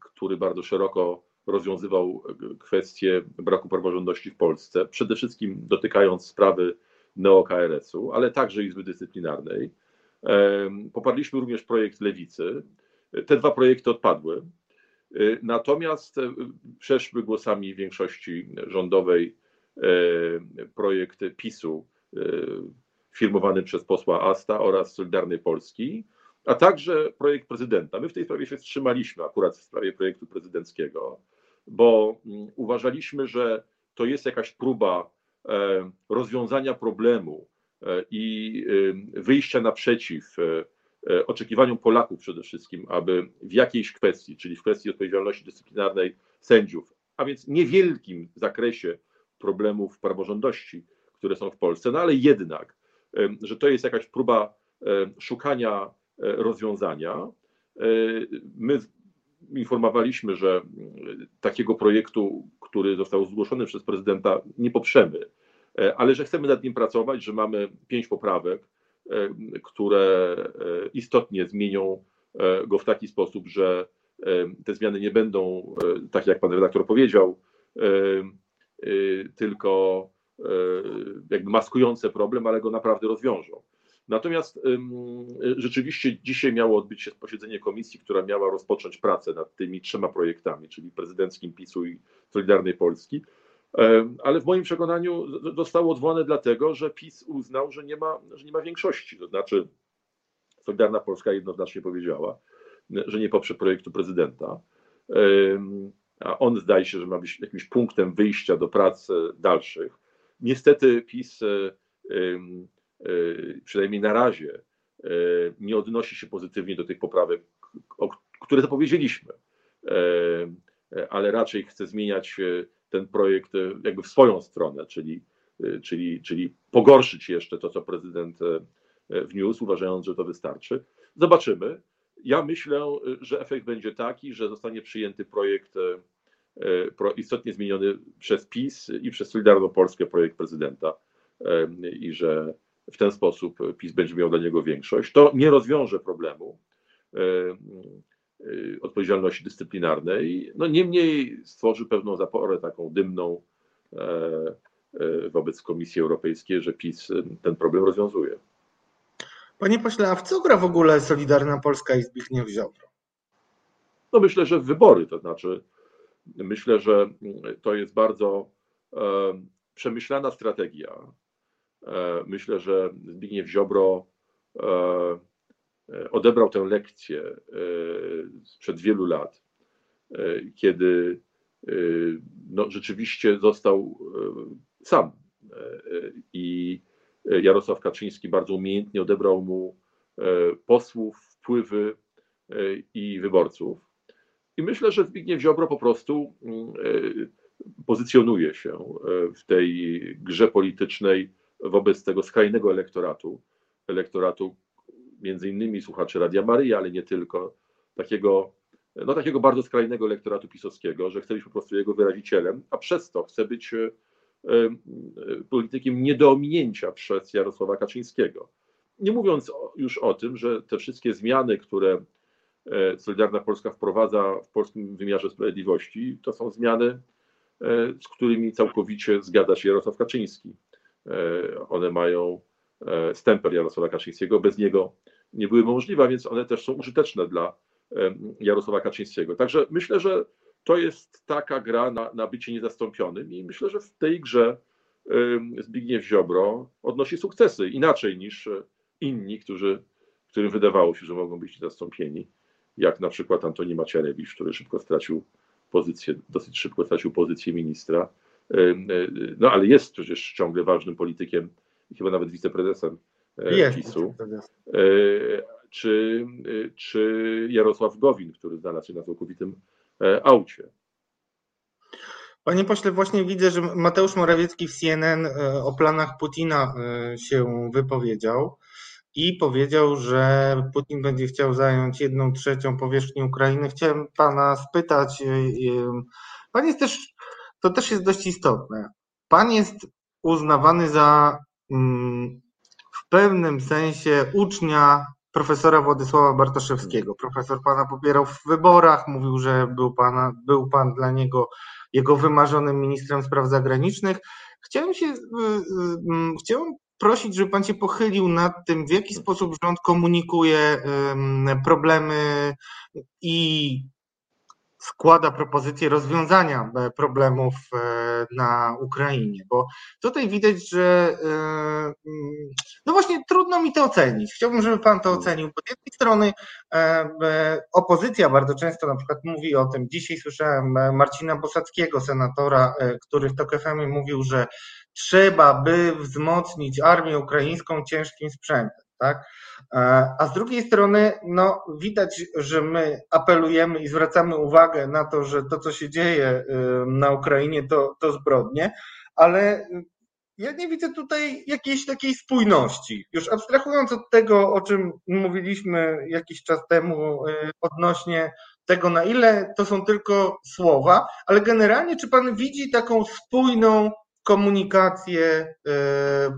który bardzo szeroko rozwiązywał kwestie braku praworządności w Polsce, przede wszystkim dotykając sprawy neo-KRS-u, ale także Izby Dyscyplinarnej. Poparliśmy również projekt Lewicy. Te dwa projekty odpadły. Natomiast przeszły głosami większości rządowej projekt PiSu firmowany przez posła Asta oraz Solidarnej Polski, a także projekt prezydenta. My w tej sprawie się wstrzymaliśmy, akurat w sprawie projektu prezydenckiego, bo mm, uważaliśmy, że to jest jakaś próba e, rozwiązania problemu e, i wyjścia naprzeciw e, oczekiwaniom Polaków przede wszystkim, aby w jakiejś kwestii, czyli w kwestii odpowiedzialności dyscyplinarnej sędziów, a więc niewielkim zakresie problemów praworządności, które są w Polsce, no ale jednak, że to jest jakaś próba szukania rozwiązania. My informowaliśmy, że takiego projektu, który został zgłoszony przez prezydenta, nie poprzemy, ale że chcemy nad nim pracować, że mamy pięć poprawek, które istotnie zmienią go w taki sposób, że te zmiany nie będą, tak jak pan redaktor powiedział, tylko jakby maskujące problem, ale go naprawdę rozwiążą. Natomiast rzeczywiście dzisiaj miało odbyć się posiedzenie komisji, która miała rozpocząć pracę nad tymi trzema projektami, czyli prezydenckim PiSu i Solidarnej Polski. Ale w moim przekonaniu zostało odwołane dlatego, że PiS uznał, że nie ma, że nie ma większości. To znaczy, Solidarna Polska jednoznacznie powiedziała, że nie poprze projektu prezydenta. A on zdaje się, że ma być jakimś punktem wyjścia do prac dalszych. Niestety PiS Y, przynajmniej na razie, y, nie odnosi się pozytywnie do tych poprawek, które zapowiedzieliśmy, ale raczej chce zmieniać ten projekt jakby w swoją stronę, czyli, czyli, czyli pogorszyć jeszcze to, co prezydent wniósł, uważając, że to wystarczy. Zobaczymy. Ja myślę, że efekt będzie taki, że zostanie przyjęty projekt istotnie zmieniony przez PiS i przez Solidarną Polskę projekt prezydenta i że w ten sposób PiS będzie miał dla niego większość. To nie rozwiąże problemu e, e, odpowiedzialności dyscyplinarnej. No niemniej stworzy pewną zaporę taką dymną e, wobec Komisji Europejskiej, że PiS ten problem rozwiązuje. Panie pośle, a w co gra w ogóle Solidarna Polska i Zbigniew Ziobro? No myślę, że w wybory, to znaczy myślę, że to jest bardzo przemyślana strategia E, myślę, że Zbigniew Ziobro e, e, odebrał tę lekcję sprzed wielu lat, kiedy no, rzeczywiście został sam i Jarosław Kaczyński bardzo umiejętnie odebrał mu posłów, wpływy i wyborców. I myślę, że Zbigniew Ziobro po prostu pozycjonuje się w tej grze politycznej wobec tego skrajnego elektoratu, elektoratu między innymi słuchaczy Radia Maryja, ale nie tylko, takiego, no takiego bardzo skrajnego elektoratu pisowskiego, że chce być po prostu jego wyrazicielem, a przez to chce być e, e, politykiem nie do ominięcia przez Jarosława Kaczyńskiego. Nie mówiąc już o tym, że te wszystkie zmiany, które e, Solidarna Polska wprowadza w polskim wymiarze sprawiedliwości, to są zmiany, z którymi całkowicie zgadza się Jarosław Kaczyński. E, one mają e, stempel Jarosława Kaczyńskiego, bez niego nie były możliwe, więc one też są użyteczne dla Jarosława Kaczyńskiego. Także myślę, że to jest taka gra na, na bycie niezastąpionym i myślę, że w tej grze Zbigniew Ziobro odnosi sukcesy inaczej niż inni, którzy, którym wydawało się, że mogą być niezastąpieni, jak na przykład Antoni Macierewicz, który szybko stracił pozycję, dosyć szybko stracił pozycję ministra E, no ale jest przecież ciągle ważnym politykiem, chyba nawet wiceprezesem e, jest, PiSu. E, czy, czy Jarosław Gowin, który znalazł się na całkowitym aucie. Panie pośle, właśnie widzę, że Mateusz Morawiecki w CNN e, o planach Putina e, się wypowiedział i powiedział, że Putin będzie chciał zająć jedną trzecią powierzchni Ukrainy. Chciałem pana spytać, pan jest też, to też jest dość istotne. Pan jest uznawany za mm, w pewnym sensie ucznia profesora Władysława Bartoszewskiego. Profesor pana popierał w wyborach, mówił, że był, pana, był pan dla niego jego wymarzonym ministrem spraw zagranicznych. Chciałem się, y, y, mm, chciałem prosić, żeby pan się pochylił nad tym, w jaki sposób rząd komunikuje problemy i składa propozycje rozwiązania e, problemów e, na Ukrainie, bo tutaj widać, że e, mm, no właśnie trudno mi to ocenić. Chciałbym, żeby pan to ocenił, bo z jednej strony opozycja bardzo często na przykład mówi o tym, dzisiaj słyszałem Marcina Bosackiego, senatora, który w TOK mówił, że trzeba by wzmocnić armię ukraińską ciężkim sprzętem tak? E, a z drugiej strony, no, widać, że my apelujemy i zwracamy uwagę na to, że to, co się dzieje y, na Ukrainie, to, to zbrodnie, ale ja nie widzę tutaj jakiejś takiej spójności. Już abstrahując od tego, o czym mówiliśmy jakiś czas temu y, odnośnie tego, na ile to są tylko słowa, ale generalnie, czy Pan widzi taką spójną komunikację y,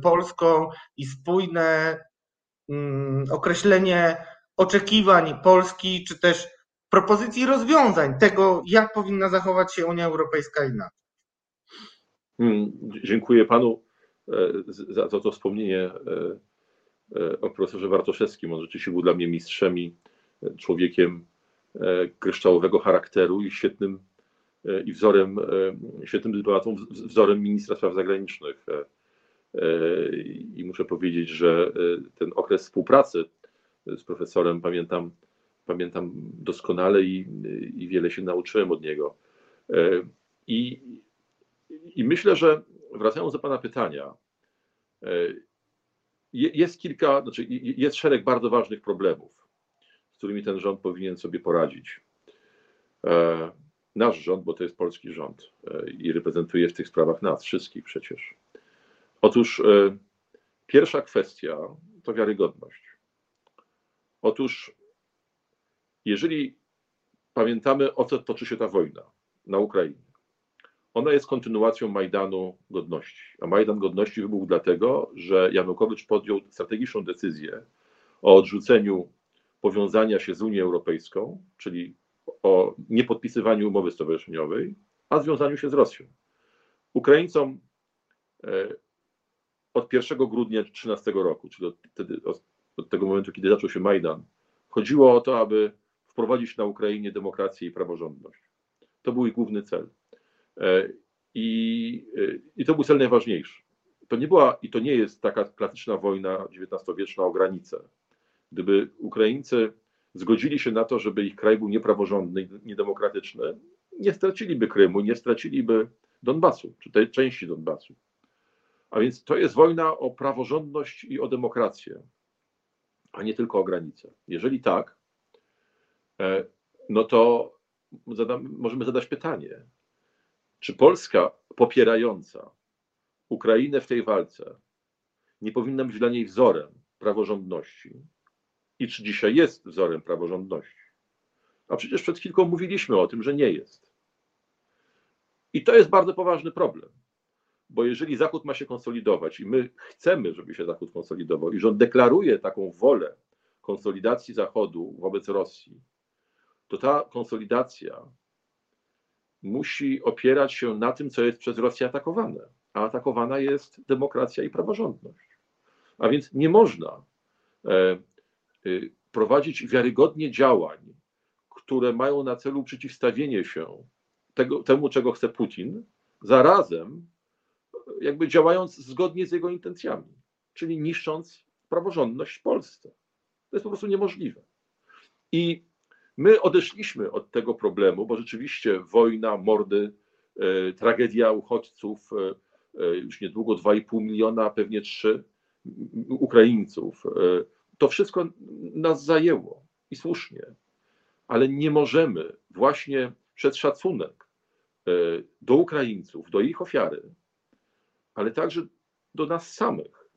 polską i spójne określenie oczekiwań Polski, czy też propozycji rozwiązań tego, jak powinna zachować się Unia Europejska i NATO. Hmm, dziękuję panu e, za to, to wspomnienie e, e, o profesorze Wartoszewskim. On rzeczywiście był dla mnie mistrzem i człowiekiem kryształowego charakteru i świetnym i wzorem, świetnym dyplomatą, wzorem ministra spraw zagranicznych. I muszę powiedzieć, że e, ten okres współpracy z profesorem pamiętam, pamiętam doskonale i, i wiele się nauczyłem od niego. E, I, I myślę, że wracając do Pana pytania, e, jest kilka, znaczy jest szereg bardzo ważnych problemów, z którymi ten rząd powinien sobie poradzić. Nasz rząd, bo to jest polski rząd i reprezentuje w tych sprawach nas wszystkich przecież. Otóż e, pierwsza kwestia to wiarygodność. Otóż, jeżeli pamiętamy, o co toczy się ta wojna na Ukrainie, ona jest kontynuacją Majdanu Godności. A Majdan Godności wybuchł dlatego, że Janukowycz podjął strategiczną decyzję o odrzuceniu powiązania się z Unią Europejską, czyli o niepodpisywaniu umowy stowarzyszeniowej, a związaniu się z Rosją. Ukraińcom e, od 1 grudnia 2013 roku, czyli od, wtedy, od tego momentu, kiedy zaczął się Majdan, chodziło o to, aby wprowadzić na Ukrainie demokrację i praworządność. To był ich główny cel. E, I, e, I to był cel najważniejszy. To nie była i to nie jest taka klasyczna wojna XIX-wieczna o granicę. Gdyby Ukraińcy zgodzili się na to, żeby ich kraj był niepraworządny i niedemokratyczny, nie straciliby Krymu, nie straciliby Donbasu, czy tej części Donbasu. A więc to jest wojna o praworządność i o demokrację, a nie tylko o granice. Jeżeli tak, e, no to możemy zadać pytanie, czy Polska popierająca Ukrainę w tej walce nie powinna być dla niej wzorem praworządności i czy dzisiaj jest wzorem praworządności? A przecież przed chwilką mówiliśmy o tym, że nie jest. I to jest bardzo poważny problem bo jeżeli Zachód ma się konsolidować i my chcemy, żeby się Zachód konsolidował i rząd deklaruje taką wolę konsolidacji Zachodu wobec Rosji, to ta konsolidacja musi opierać się na tym, co jest przez Rosję atakowane. A atakowana jest demokracja i praworządność. A więc nie można e, e, prowadzić wiarygodnie działań, które mają na celu przeciwstawienie się tego, temu, czego chce Putin, zarazem jakby działając zgodnie z jego intencjami, czyli niszcząc praworządność w Polsce. To jest po prostu niemożliwe. I my odeszliśmy od tego problemu, bo rzeczywiście wojna, mordy, e, tragedia uchodźców, e, e, już niedługo 2,5 miliona, pewnie 3 Ukraińców. To wszystko nas zajęło i słusznie, ale nie możemy właśnie przez szacunek do Ukraińców, do ich ofiary, ale także do nas samych.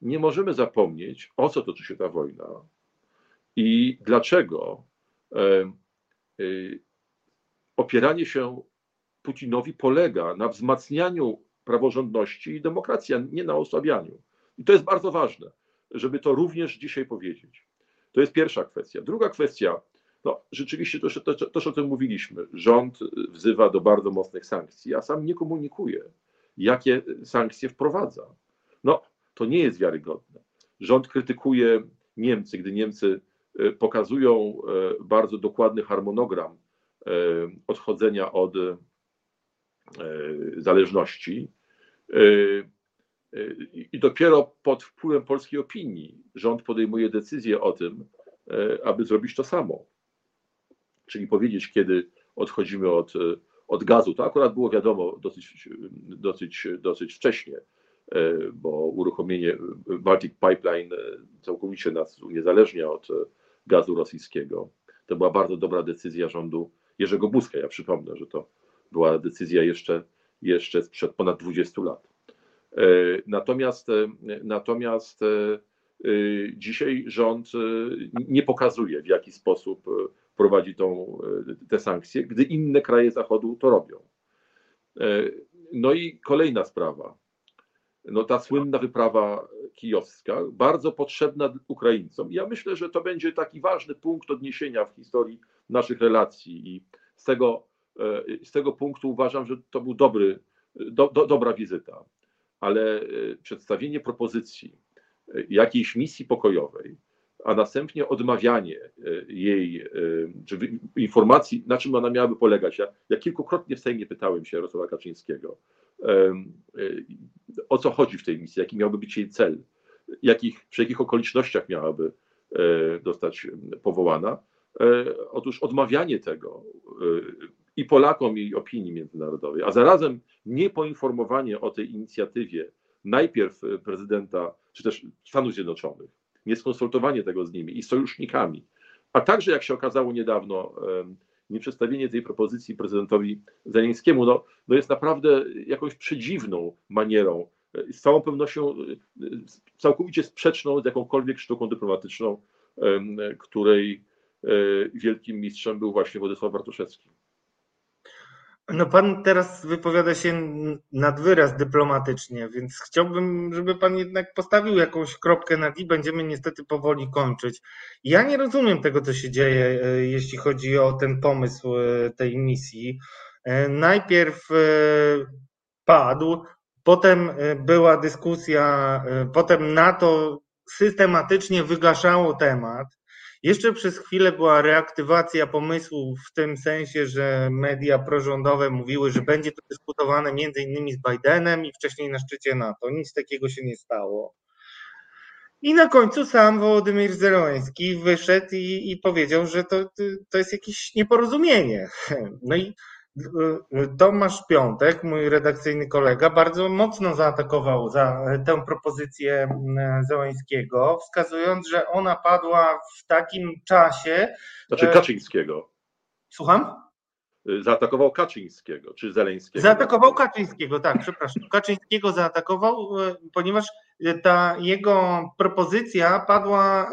Nie możemy zapomnieć, o co toczy się ta wojna i dlaczego opieranie się Putinowi polega na wzmacnianiu praworządności i demokracji, a nie na osłabianiu. I to jest bardzo ważne, żeby to również dzisiaj powiedzieć. To jest pierwsza kwestia. Druga kwestia, no rzeczywiście to, to, też o tym mówiliśmy. Rząd wzywa do bardzo mocnych sankcji, a sam nie komunikuje, jakie sankcje wprowadza. No, to nie jest wiarygodne. Rząd krytykuje Niemcy, gdy Niemcy e, pokazują e, bardzo dokładny harmonogram e, odchodzenia od zależności. I dopiero pod wpływem polskiej opinii rząd podejmuje decyzję o tym, aby zrobić to samo. Czyli powiedzieć, kiedy odchodzimy od, od gazu. To akurat było wiadomo dosyć, dosyć, dosyć wcześnie, bo uruchomienie Baltic Pipeline całkowicie nas uniezależnia od gazu rosyjskiego. To była bardzo dobra decyzja rządu Jerzego Buzka. Ja przypomnę, że to była decyzja jeszcze, jeszcze sprzed ponad 20 lat. E, natomiast, e, natomiast e, dzisiaj rząd nie pokazuje, w jaki sposób prowadzi tą, te sankcje, gdy inne kraje Zachodu to robią. No i kolejna sprawa. No ta słynna wyprawa kijowska, bardzo potrzebna Ukraińcom. Ja myślę, że to będzie taki ważny punkt odniesienia w historii naszych relacji i z tego E, z tego punktu uważam, że to był dobry, do, do, dobra wizyta, ale e, przedstawienie propozycji e, jakiejś misji pokojowej, a następnie odmawianie jej, czy informacji, na czym ona miałaby polegać. Ja, ja kilkukrotnie w Sejmie pytałem się Jarosława Kaczyńskiego, o co chodzi w tej misji, jaki miałby być jej cel, jakich, przy jakich okolicznościach miałaby zostać powołana. Otóż odmawianie tego i Polakom, i opinii międzynarodowej, a zarazem niepoinformowanie o tej inicjatywie najpierw prezydenta, czy też Stanów Zjednoczonych, nieskonsultowanie tego z nimi i sojusznikami, a także, jak się okazało niedawno, nie przedstawienie tej propozycji prezydentowi Zeleńskiemu, no, no jest naprawdę jakąś przedziwną manierą, z całą pewnością całkowicie sprzeczną z jakąkolwiek sztuką dyplomatyczną, której e, wielkim mistrzem był właśnie Władysław Bartoszewski. No pan teraz wypowiada się nad wyraz dyplomatycznie, więc chciałbym, żeby pan jednak postawił jakąś kropkę nad i będziemy niestety powoli kończyć. Ja nie rozumiem tego, co się dzieje, e, jeśli chodzi o ten pomysł e, tej misji. E, najpierw padł, potem była dyskusja, potem NATO systematycznie wygaszało temat. Jeszcze przez chwilę była reaktywacja pomysłu w tym sensie, że media prorządowe mówiły, że będzie to dyskutowane między innymi z Bidenem i wcześniej na szczycie NATO. Nic takiego się nie stało. I na końcu sam Wołodymyr Zeroński wyszedł i, i powiedział, że to, to jest jakieś nieporozumienie. No i Tomasz Piątek, mój redakcyjny kolega, bardzo mocno zaatakował za tę propozycję mm, Zełańskiego, wskazując, że ona padła w takim czasie. Znaczy Kaczyńskiego. Słucham? Zaatakował Kaczyńskiego, czy Zeleńskiego? Zaatakował Kaczyńskiego, tak, przepraszam. Kaczyńskiego zaatakował, ponieważ ta jego propozycja padła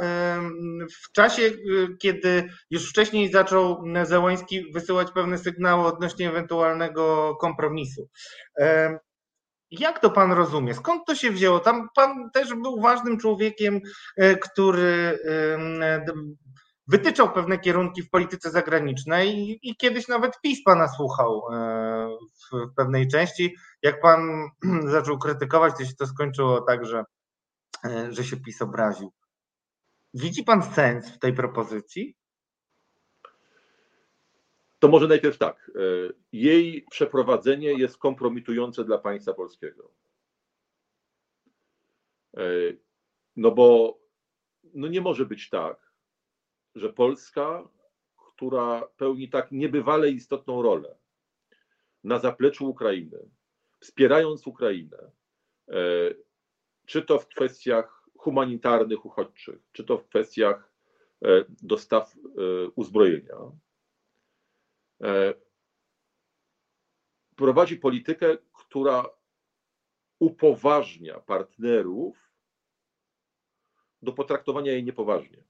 w czasie, kiedy już wcześniej zaczął Zełański wysyłać pewne sygnały odnośnie ewentualnego kompromisu. Jak to pan rozumie? Skąd to się wzięło? Tam pan też był ważnym człowiekiem, e, który wytyczał pewne kierunki w polityce zagranicznej i, kiedyś nawet PiS pana słuchał e, w, pewnej części. Jak pan zaczął krytykować, to się to skończyło tak, że, e, że się PiS obraził. Widzi pan sens w tej propozycji? To może najpierw tak. E, jej przeprowadzenie jest kompromitujące dla państwa polskiego. No bo no nie może być tak, że Polska, która pełni tak niebywale istotną rolę na zapleczu Ukrainy, wspierając Ukrainę, e, czy to w kwestiach humanitarnych, uchodźczych, czy to w kwestiach e, dostaw e, uzbrojenia, prowadzi politykę, która upoważnia partnerów do potraktowania jej niepoważnie.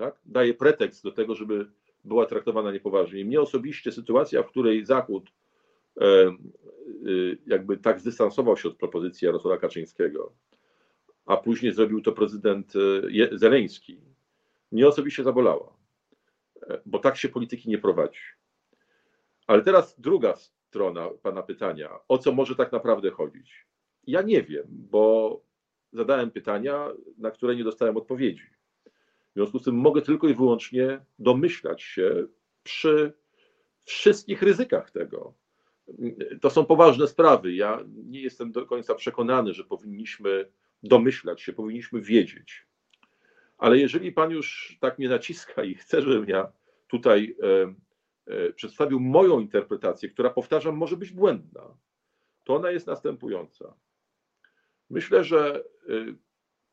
Tak? Daje pretekst do tego, żeby była traktowana niepoważnie. I mnie osobiście sytuacja, w której Zachód e, e, jakby tak zdystansował się od propozycji Jarosława Kaczyńskiego, a później zrobił to prezydent e, Zeleński, mnie osobiście zabolała, bo tak się polityki nie prowadzi. Ale teraz druga strona Pana pytania, o co może tak naprawdę chodzić? Ja nie wiem, bo zadałem pytania, na które nie dostałem odpowiedzi. W związku z tym mogę tylko i wyłącznie domyślać się przy wszystkich ryzykach tego. To są poważne sprawy. Ja nie jestem do końca przekonany, że powinniśmy domyślać się, powinniśmy wiedzieć. Ale jeżeli pan już tak mnie naciska i chce, żebym ja tutaj e, e, przedstawił moją interpretację, która powtarzam, może być błędna, to ona jest następująca. Myślę, że y,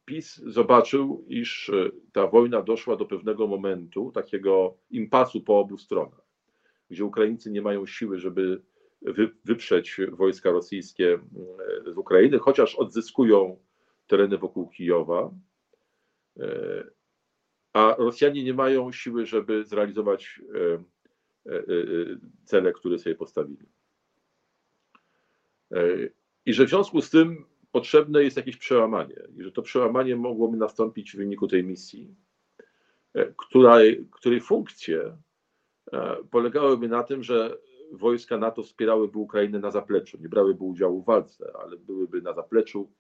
PiS zobaczył, iż y, ta wojna doszła do pewnego momentu, takiego impasu po obu stronach, gdzie Ukraińcy nie mają siły, żeby wyprzeć wojska rosyjskie y, z Ukrainy, chociaż odzyskują tereny wokół Kijowa, a Rosjanie nie mają siły, żeby zrealizować cele, które sobie postawili. I że w związku z tym potrzebne jest jakieś przełamanie i że to przełamanie mogłoby nastąpić w wyniku tej misji, e, której, której funkcje e, polegałyby na tym, że wojska NATO wspierałyby Ukrainę na zapleczu, nie brałyby udziału w walce, ale byłyby na zapleczu,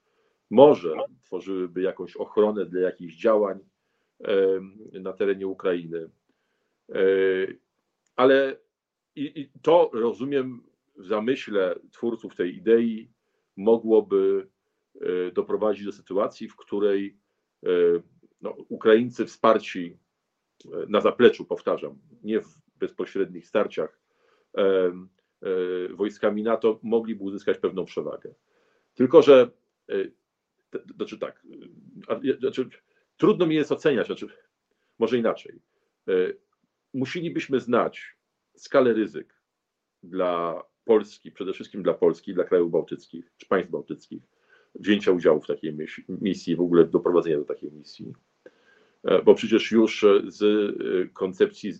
może tworzyłyby jakąś ochronę dla jakichś działań na terenie Ukrainy. E, ale i, i to rozumiem w zamyśle twórców tej idei mogłoby E, doprowadzić do sytuacji, w której e, no, Ukraińcy wsparci e, na zapleczu, powtarzam, nie w bezpośrednich starciach wojskami NATO, mogliby uzyskać pewną przewagę. Tylko, że znaczy tak, znaczy, trudno mi jest oceniać, znaczy, może inaczej. Musielibyśmy znać skalę ryzyk dla Polski, przede wszystkim dla Polski, dla krajów bałtyckich, czy państw bałtyckich, wzięcia udziału w takiej misji, w ogóle doprowadzenia do takiej misji. E, bo przecież już e, z e, koncepcji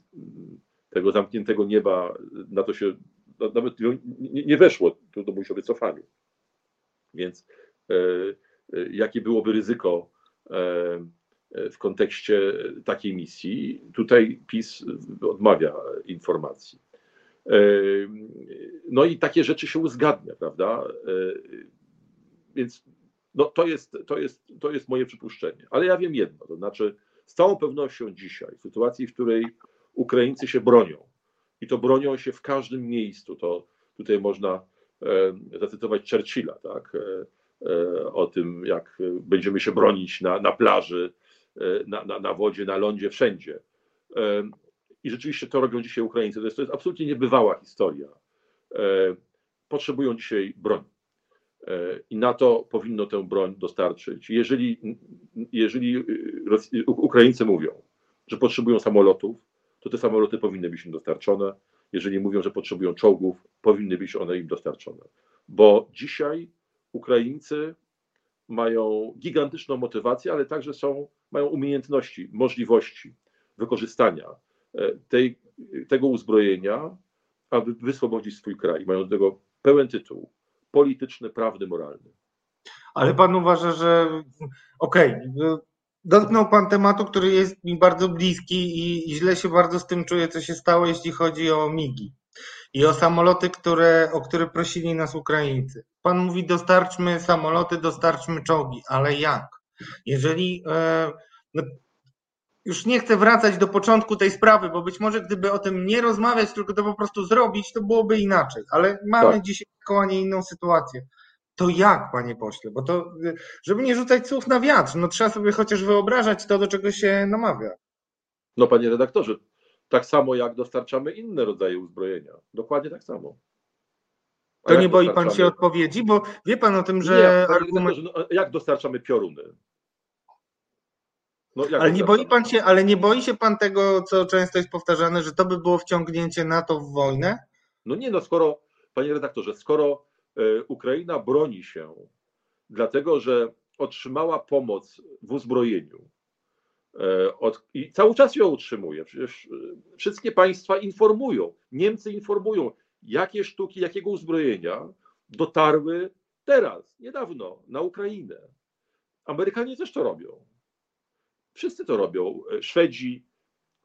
tego zamkniętego nieba na to się nawet nie weszło, to mówi o wycofaniu. Więc jakie byłoby ryzyko w kontekście takiej misji? Tutaj PiS odmawia informacji. No i takie rzeczy się uzgadnia, prawda? Więc no, to, jest, to, jest, to jest moje przypuszczenie. Ale ja wiem jedno, to znaczy z całą pewnością dzisiaj, w sytuacji, w której Ukraińcy się bronią i to bronią się w każdym miejscu, to tutaj można e, zacytować Churchilla, tak? E, e, o tym, jak będziemy się bronić na, na plaży, e, na, na, na wodzie, na lądzie, wszędzie. E, I rzeczywiście to robią dzisiaj Ukraińcy. To jest, to jest absolutnie niebywała historia. Potrzebują dzisiaj broni i NATO powinno tę broń dostarczyć. Jeżeli, jeżeli Ukraińcy mówią, że potrzebują samolotów, to te samoloty powinny być im dostarczone. Jeżeli mówią, że potrzebują czołgów, powinny być one im dostarczone. Bo dzisiaj Ukraińcy mają gigantyczną motywację, ale także są, mają umiejętności, możliwości wykorzystania e, tej, tego uzbrojenia, aby wyswobodzić swój kraj. Mają do tego pełen tytuł polityczny, prawny, moralny. Ale pan uważa, że okej, okay, dotknął pan tematu, który jest mi bardzo bliski i, źle się bardzo z tym czuję, co się stało, jeśli chodzi o migi i o samoloty, które, o które prosili nas Ukraińcy. Pan mówi, dostarczmy samoloty, dostarczmy czołgi, ale jak? Jeżeli e, no, już nie chcę wracać do początku tej sprawy, bo być może gdyby o tym nie rozmawiać, tylko to po prostu zrobić, to byłoby inaczej. Ale mamy tak. dzisiaj a nie inną sytuację. To jak, panie pośle? Bo to, żeby nie rzucać słów na wiatr, no trzeba sobie chociaż wyobrażać to, do czego się namawia. No, panie redaktorze, tak samo jak dostarczamy inne rodzaje uzbrojenia. Dokładnie tak samo. A to nie boi pan się odpowiedzi, bo wie pan o tym, że. Nie, argument... no, jak dostarczamy pioruny? No, ale, nie boi pan się, ale nie boi się pan tego, co często jest powtarzane, że to by było wciągnięcie NATO w wojnę? No nie, no skoro panie redaktorze, skoro e, Ukraina broni się, dlatego że otrzymała pomoc w uzbrojeniu e, od, i cały czas ją utrzymuje. Przecież wszystkie państwa informują, Niemcy informują, jakie sztuki, jakiego uzbrojenia dotarły teraz, niedawno, na Ukrainę. Amerykanie też to robią. Wszyscy to robią. Szwedzi,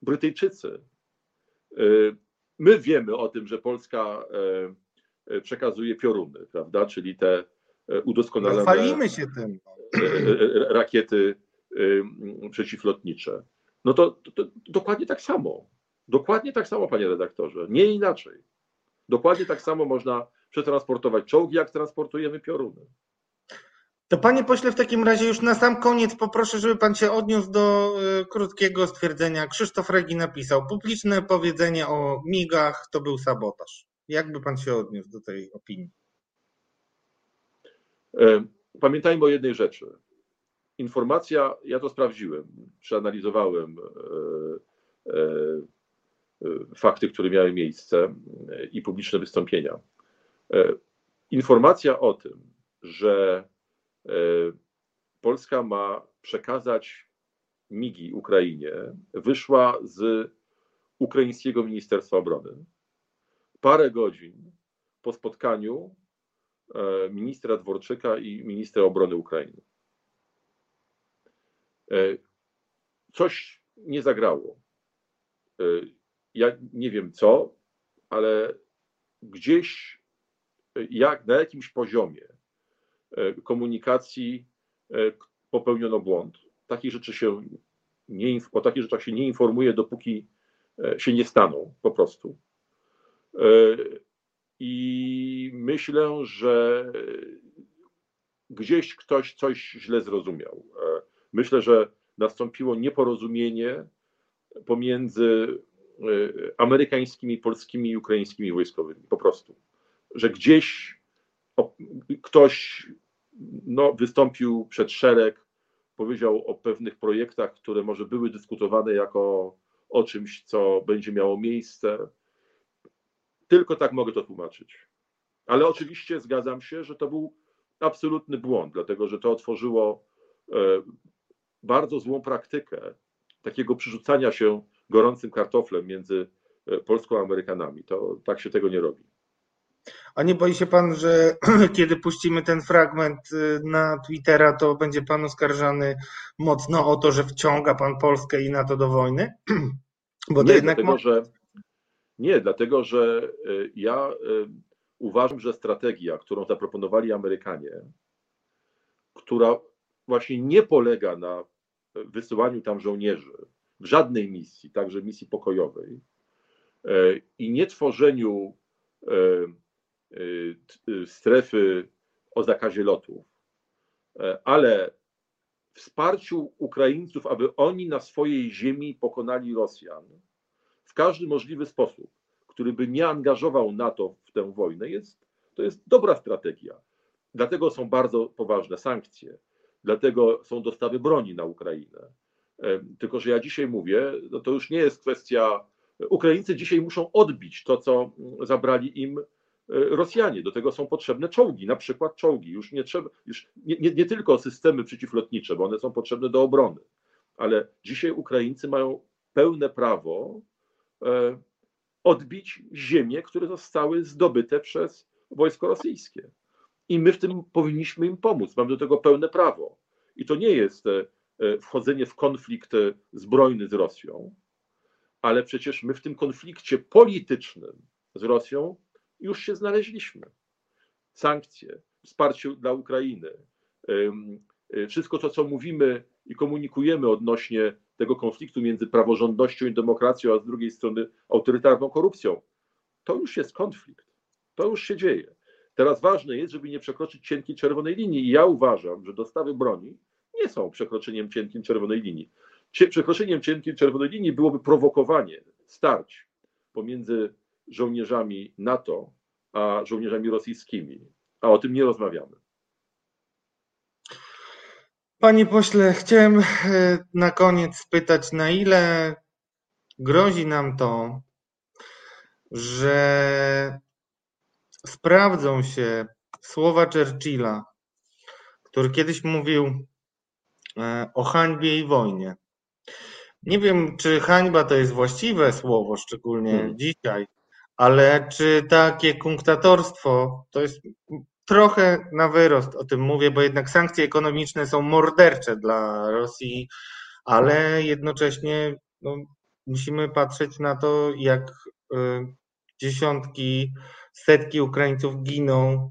Brytyjczycy. My wiemy o tym, że Polska e, e, przekazuje pioruny, prawda? Czyli te e, udoskonalone Chwalimy się tym. rakiety przeciwlotnicze. No to, to, to dokładnie tak samo. Dokładnie tak samo, panie redaktorze. Nie inaczej. Dokładnie tak samo można przetransportować czołgi, jak transportujemy pioruny. To panie pośle, w takim razie już na sam koniec poproszę, żeby pan się odniósł do y, krótkiego stwierdzenia. Krzysztof Regi napisał, publiczne powiedzenie o migach to był sabotaż. Jakby pan się odniósł do tej opinii? E, pamiętajmy o jednej rzeczy. Informacja, ja to sprawdziłem, przeanalizowałem e, e, fakty, które miały miejsce i publiczne wystąpienia. Informacja o tym, że Polska ma przekazać migi Ukrainie, wyszła z ukraińskiego Ministerstwa Obrony. Parę godzin po spotkaniu e, ministra Dworczyka i ministra obrony Ukrainy. E, coś nie zagrało. Ja nie wiem co, ale gdzieś, jak, na jakimś poziomie E, komunikacji e, popełniono błąd. Takich rzeczy się nie, o takich rzeczach się nie informuje, dopóki e, się nie staną po prostu. I myślę, że gdzieś ktoś coś źle zrozumiał. Myślę, że nastąpiło nieporozumienie pomiędzy amerykańskimi, polskimi i ukraińskimi wojskowymi. Po prostu. Że gdzieś ktoś no, wystąpił przed szereg, powiedział o pewnych projektach, które może były dyskutowane jako o czymś, co będzie miało miejsce. Tylko tak mogę to tłumaczyć. Ale oczywiście zgadzam się, że to był absolutny błąd, dlatego że to otworzyło e, bardzo złą praktykę takiego przyrzucania się gorącym kartoflem między e, Polską a Amerykanami. To tak się tego nie robi. A nie boi się pan, że kiedy puścimy ten fragment y, na Twittera, to będzie pan oskarżany mocno o to, że wciąga pan Polskę i NATO do wojny? Bo nie, jednak dlatego, że, nie, dlatego że y, ja y, uważam, że strategia, którą zaproponowali Amerykanie, która właśnie nie polega na wysyłaniu tam żołnierzy w żadnej misji, także misji pokojowej, i nie tworzeniu strefy o zakazie lotów, e, ale wsparciu Ukraińców, aby oni na swojej ziemi pokonali Rosjan w każdy możliwy sposób, który by nie angażował NATO w tę wojnę, jest, to jest dobra strategia. Dlatego są bardzo poważne sankcje, dlatego są dostawy broni na Ukrainę. E, tylko, że ja dzisiaj mówię, no to już nie jest kwestia. Ukraińcy dzisiaj muszą odbić to, co zabrali im Rosjanie. Do tego są potrzebne czołgi, na przykład czołgi. Już nie trzeba, już nie, nie, nie tylko systemy przeciwlotnicze, bo one są potrzebne do obrony, ale dzisiaj Ukraińcy mają pełne prawo e, odbić ziemie, które zostały zdobyte przez wojsko rosyjskie. I my w tym powinniśmy im pomóc. Mamy do tego pełne prawo. I to nie jest e, wchodzenie w konflikt zbrojny z Rosją, ale przecież my w tym konflikcie politycznym z Rosją już się znaleźliśmy. Sankcje, wsparcie dla Ukrainy, y, wszystko to, co mówimy i komunikujemy odnośnie tego konfliktu między praworządnością i demokracją, a z drugiej strony autorytarną korupcją, to już jest konflikt. To już się dzieje. Teraz ważne jest, żeby nie przekroczyć cienkiej czerwonej linii. I ja uważam, że dostawy broni nie są przekroczeniem cienkiej czerwonej linii. Przekroczeniem cienkiej czerwonej linii byłoby prowokowanie starć pomiędzy żołnierzami NATO, a żołnierzami rosyjskimi. A o tym nie rozmawiamy. Panie pośle, chciałem e, na koniec spytać, na ile grozi nam to, że sprawdzą się słowa Churchilla, który kiedyś mówił e, o hańbie i wojnie. Nie wiem, czy hańba to jest właściwe słowo, szczególnie hmm. dzisiaj, ale czy takie kunktatorstwo to jest trochę na wyrost o tym mówię, bo jednak sankcje ekonomiczne są mordercze dla Rosji, ale jednocześnie no, musimy patrzeć na to, jak y, dziesiątki, setki Ukraińców giną,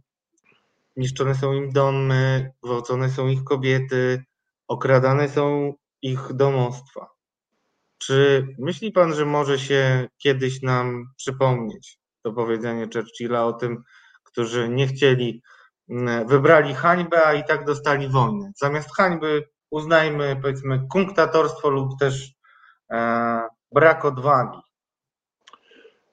niszczone są im domy, gwałcone są ich kobiety, okradane są ich domostwa. Czy myśli pan, że może się kiedyś nam przypomnieć to powiedzenie Churchilla o tym, którzy nie chcieli, mm, wybrali hańbę, a i tak dostali wojnę. Zamiast hańby uznajmy, powiedzmy, kunktatorstwo lub też e, brak odwagi.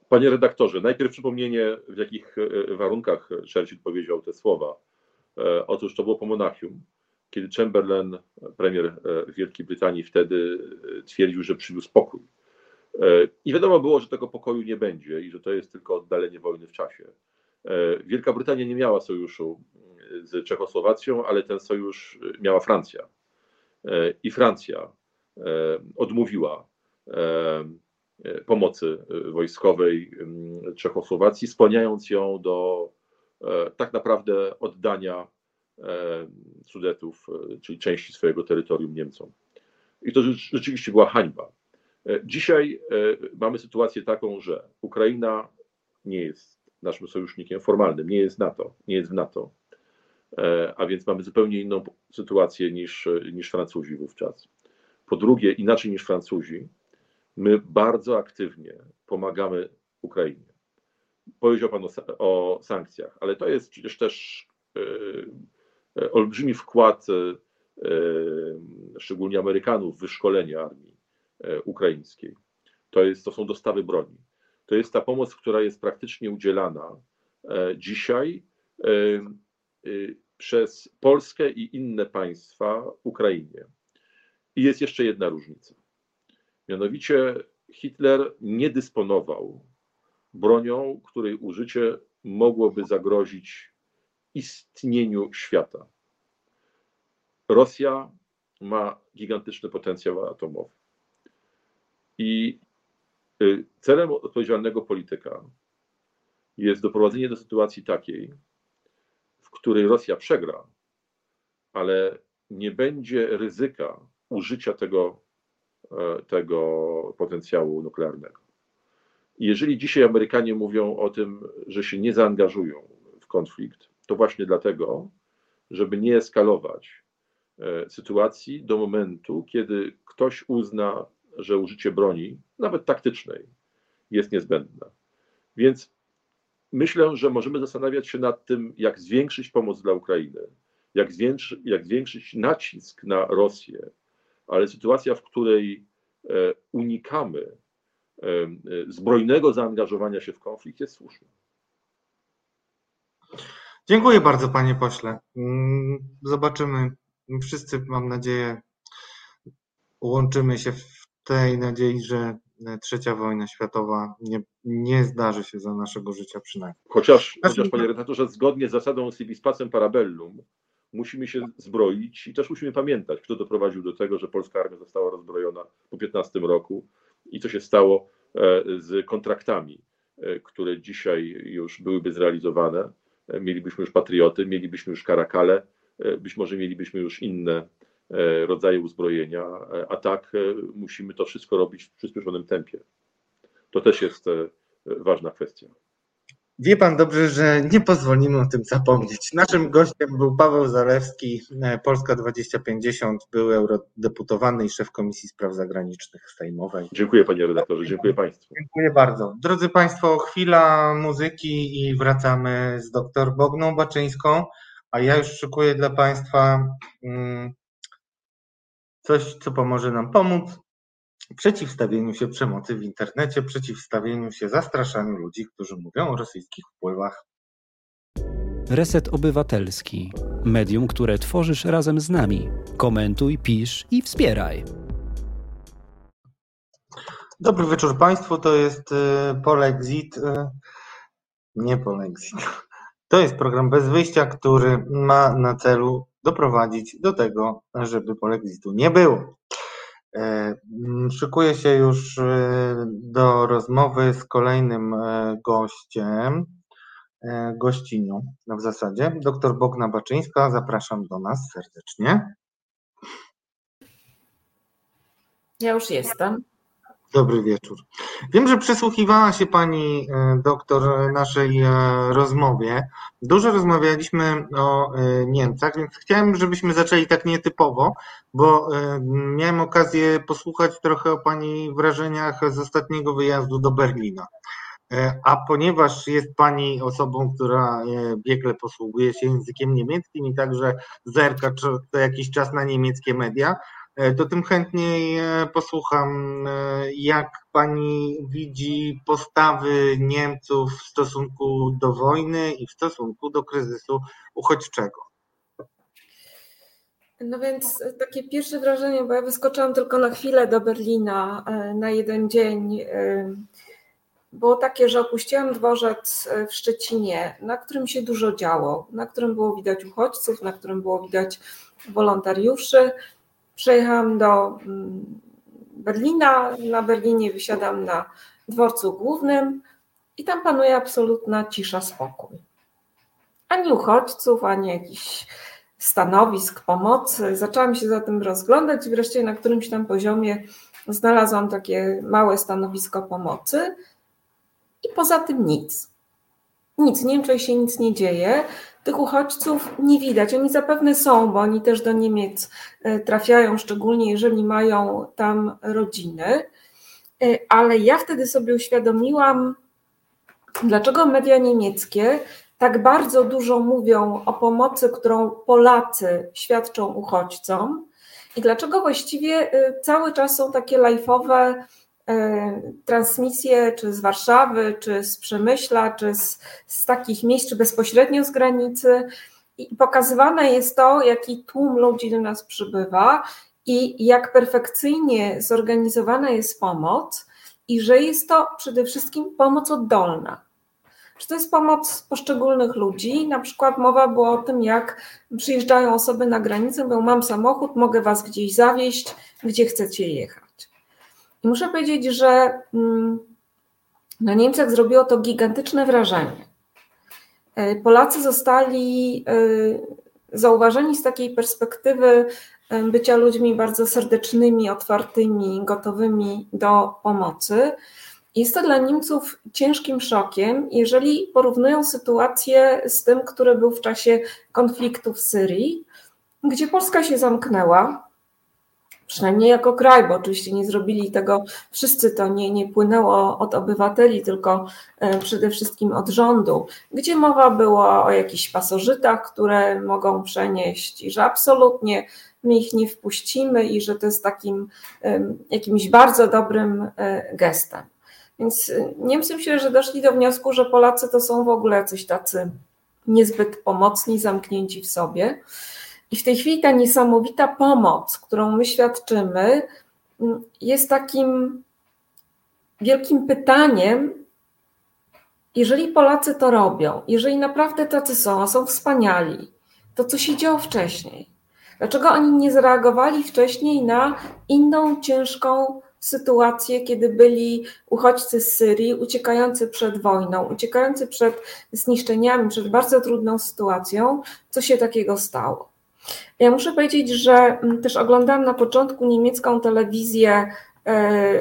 Panie redaktorze, najpierw przypomnienie, w jakich e, warunkach Churchill powiedział te słowa. E, otóż to było po Monachium, kiedy Chamberlain, premier e, Wielkiej Brytanii, wtedy twierdził, że przywiózł spokój. I wiadomo było, że tego pokoju nie będzie i że to jest tylko oddalenie wojny w czasie. E, Wielka Brytania nie miała sojuszu e, z Czechosłowacją, ale ten sojusz e, miała Francja. I Francja odmówiła pomocy wojskowej Czechosłowacji, skłaniając ją do tak naprawdę oddania Sudetów, czyli części swojego terytorium Niemcom. I to rzeczywiście była hańba. Dzisiaj mamy sytuację taką, że Ukraina nie jest naszym sojusznikiem formalnym, nie jest NATO, nie jest w NATO. E, a więc mamy zupełnie inną sytuację niż, niż Francuzi wówczas. Po drugie, inaczej niż Francuzi, my bardzo aktywnie pomagamy Ukrainie. Powiedział Pan o, o sankcjach, ale to jest przecież też e, olbrzymi wkład e, szczególnie Amerykanów w wyszkolenie armii ukraińskiej. To, jest, to są dostawy broni to jest ta pomoc, która jest praktycznie udzielana e, dzisiaj e, e, przez Polskę i inne państwa Ukrainie. I jest jeszcze jedna różnica. Mianowicie Hitler nie dysponował bronią, której użycie mogłoby zagrozić istnieniu świata. Rosja ma gigantyczny potencjał atomowy. I Y, celem odpowiedzialnego polityka jest doprowadzenie do sytuacji takiej, w której Rosja przegra, ale nie będzie ryzyka użycia tego, e, tego potencjału nuklearnego. jeżeli dzisiaj Amerykanie mówią o tym, że się nie zaangażują w konflikt, to właśnie dlatego, żeby nie eskalować e, sytuacji do momentu, kiedy ktoś uzna że użycie broni, nawet taktycznej, jest niezbędne. Więc myślę, że możemy zastanawiać się nad tym, jak zwiększyć pomoc dla Ukrainy, jak, jak zwiększyć nacisk na Rosję, ale sytuacja, w której e, unikamy e, zbrojnego zaangażowania się w konflikt, jest słuszna. Dziękuję bardzo, panie pośle. Mm, zobaczymy. Wszyscy, mam nadzieję, łączymy się w tej nadziei, że e, trzecia wojna światowa nie, nie zdarzy się za naszego życia przynajmniej. Chociaż, chociaż panie redaktorze, zgodnie z zasadą civis pacem parabellum, musimy się zbroić i też musimy pamiętać, kto doprowadził do tego, że polska armia została rozbrojona po 15 roku i co się stało e, z kontraktami, e, które dzisiaj już byłyby zrealizowane. Mielibyśmy już patrioty, mielibyśmy już karakale, być może mielibyśmy już inne E, rodzaje uzbrojenia, e, a tak e, musimy to wszystko robić w przyspieszonym tempie. To też jest ważna kwestia. Wie pan dobrze, że nie pozwolimy o tym zapomnieć. Naszym gościem był Paweł Zalewski, Polska 2050, był eurodeputowany i szef Komisji Spraw Zagranicznych Sejmowej. Dziękuję panie redaktorze, dziękuję państwu. Dziękuję bardzo. Drodzy państwo, chwila muzyki i wracamy z dr Bogną Baczyńską, a ja już szykuję dla państwa mm, Coś, co pomoże nam pomóc przeciwstawieniu się przemocy w internecie, przeciwstawieniu się zastraszaniu ludzi, którzy mówią o rosyjskich wpływach. Reset Obywatelski. Medium, które tworzysz razem z nami. Komentuj, pisz i wspieraj. Dobry wieczór Państwu, to jest y, Polexit, y, nie Polexit, To jest program bez wyjścia, który ma na celu doprowadzić do tego, żeby polexitu nie było. E, szykuję się już e, do rozmowy z kolejnym e, gościem, gościnią no w zasadzie, dr Bogna Baczyńska. Zapraszam do nas serdecznie. Ja już jestem. Dobry wieczór. Wiem, że przysłuchiwała się Pani e, doktor naszej e, rozmowie. Dużo rozmawialiśmy o e, Niemcach, więc chciałem, żebyśmy zaczęli tak nietypowo, bo miałem okazję posłuchać trochę o Pani wrażeniach z ostatniego wyjazdu do Berlina. A ponieważ jest Pani osobą, która biegle posługuje się językiem niemieckim i także zerka co jakiś czas na niemieckie media, to tym chętniej e, posłucham, e, jak pani widzi postawy Niemców w stosunku do wojny i w stosunku do kryzysu uchodźczego. No więc takie pierwsze wrażenie, bo ja wyskoczyłam tylko na chwilę do Berlina na jeden dzień. Było takie, że opuściłam dworzec w Szczecinie, na którym się dużo działo, na którym było widać uchodźców, na którym było widać wolontariuszy Przejechałam do mm, Berlina. Na Berlinie wysiadam na dworcu głównym i tam panuje absolutna cisza, spokój. Ani uchodźców, ani jakichś stanowisk pomocy. Zaczęłam się za tym rozglądać i wreszcie na którymś tam poziomie znalazłam takie małe stanowisko pomocy i poza tym nic. Nic, w Niemczech się nic nie dzieje tych uchodźców nie widać. Oni zapewne są, bo oni też do Niemiec e, trafiają, szczególnie jeżeli mają tam rodziny. E, ale ja wtedy sobie uświadomiłam, dlaczego media niemieckie tak bardzo dużo mówią o pomocy, którą Polacy świadczą uchodźcom i dlaczego właściwie e, cały czas są takie lajfowe E, transmisje czy z Warszawy, czy z Przemyśla, czy z, z takich miejsc, czy bezpośrednio z granicy. I pokazywane jest to, jaki tłum ludzi do nas przybywa i jak perfekcyjnie zorganizowana jest pomoc, i że jest to przede wszystkim pomoc oddolna. Czy to jest pomoc poszczególnych ludzi? Na przykład mowa była o tym, jak przyjeżdżają osoby na granicę, mówią: Mam samochód, mogę was gdzieś zawieźć, gdzie chcecie jechać. Muszę powiedzieć, że mm, na Niemczech zrobiło to gigantyczne wrażenie. E, Polacy zostali e, zauważeni z takiej perspektywy e, bycia ludźmi bardzo serdecznymi, otwartymi, gotowymi do pomocy. Jest to dla Niemców ciężkim szokiem, jeżeli porównują sytuację z tym, który był w czasie konfliktu w Syrii, gdzie Polska się zamknęła, przynajmniej jako kraj, bo oczywiście nie zrobili tego wszyscy, to nie, nie płynęło od obywateli, tylko e, przede wszystkim od rządu, gdzie mowa była o jakichś pasożytach, które mogą przenieść i że absolutnie my ich nie wpuścimy i że to jest takim jakimś bardzo dobrym e, gestem. Więc e, Niemcy myślę, że doszli do wniosku, że Polacy to są w ogóle coś tacy niezbyt pomocni, zamknięci w sobie. I w tej chwili ta niesamowita pomoc, którą my świadczymy, mm, jest takim wielkim pytaniem, jeżeli Polacy to robią, jeżeli naprawdę tacy są, a są wspaniali, to co się działo wcześniej? Dlaczego oni nie zareagowali wcześniej na inną ciężką sytuację, kiedy byli uchodźcy z Syrii, uciekający przed wojną, uciekający przed zniszczeniami, przed bardzo trudną sytuacją? Co się takiego stało? Ja muszę powiedzieć, że mm, też oglądałam na początku niemiecką telewizję. E,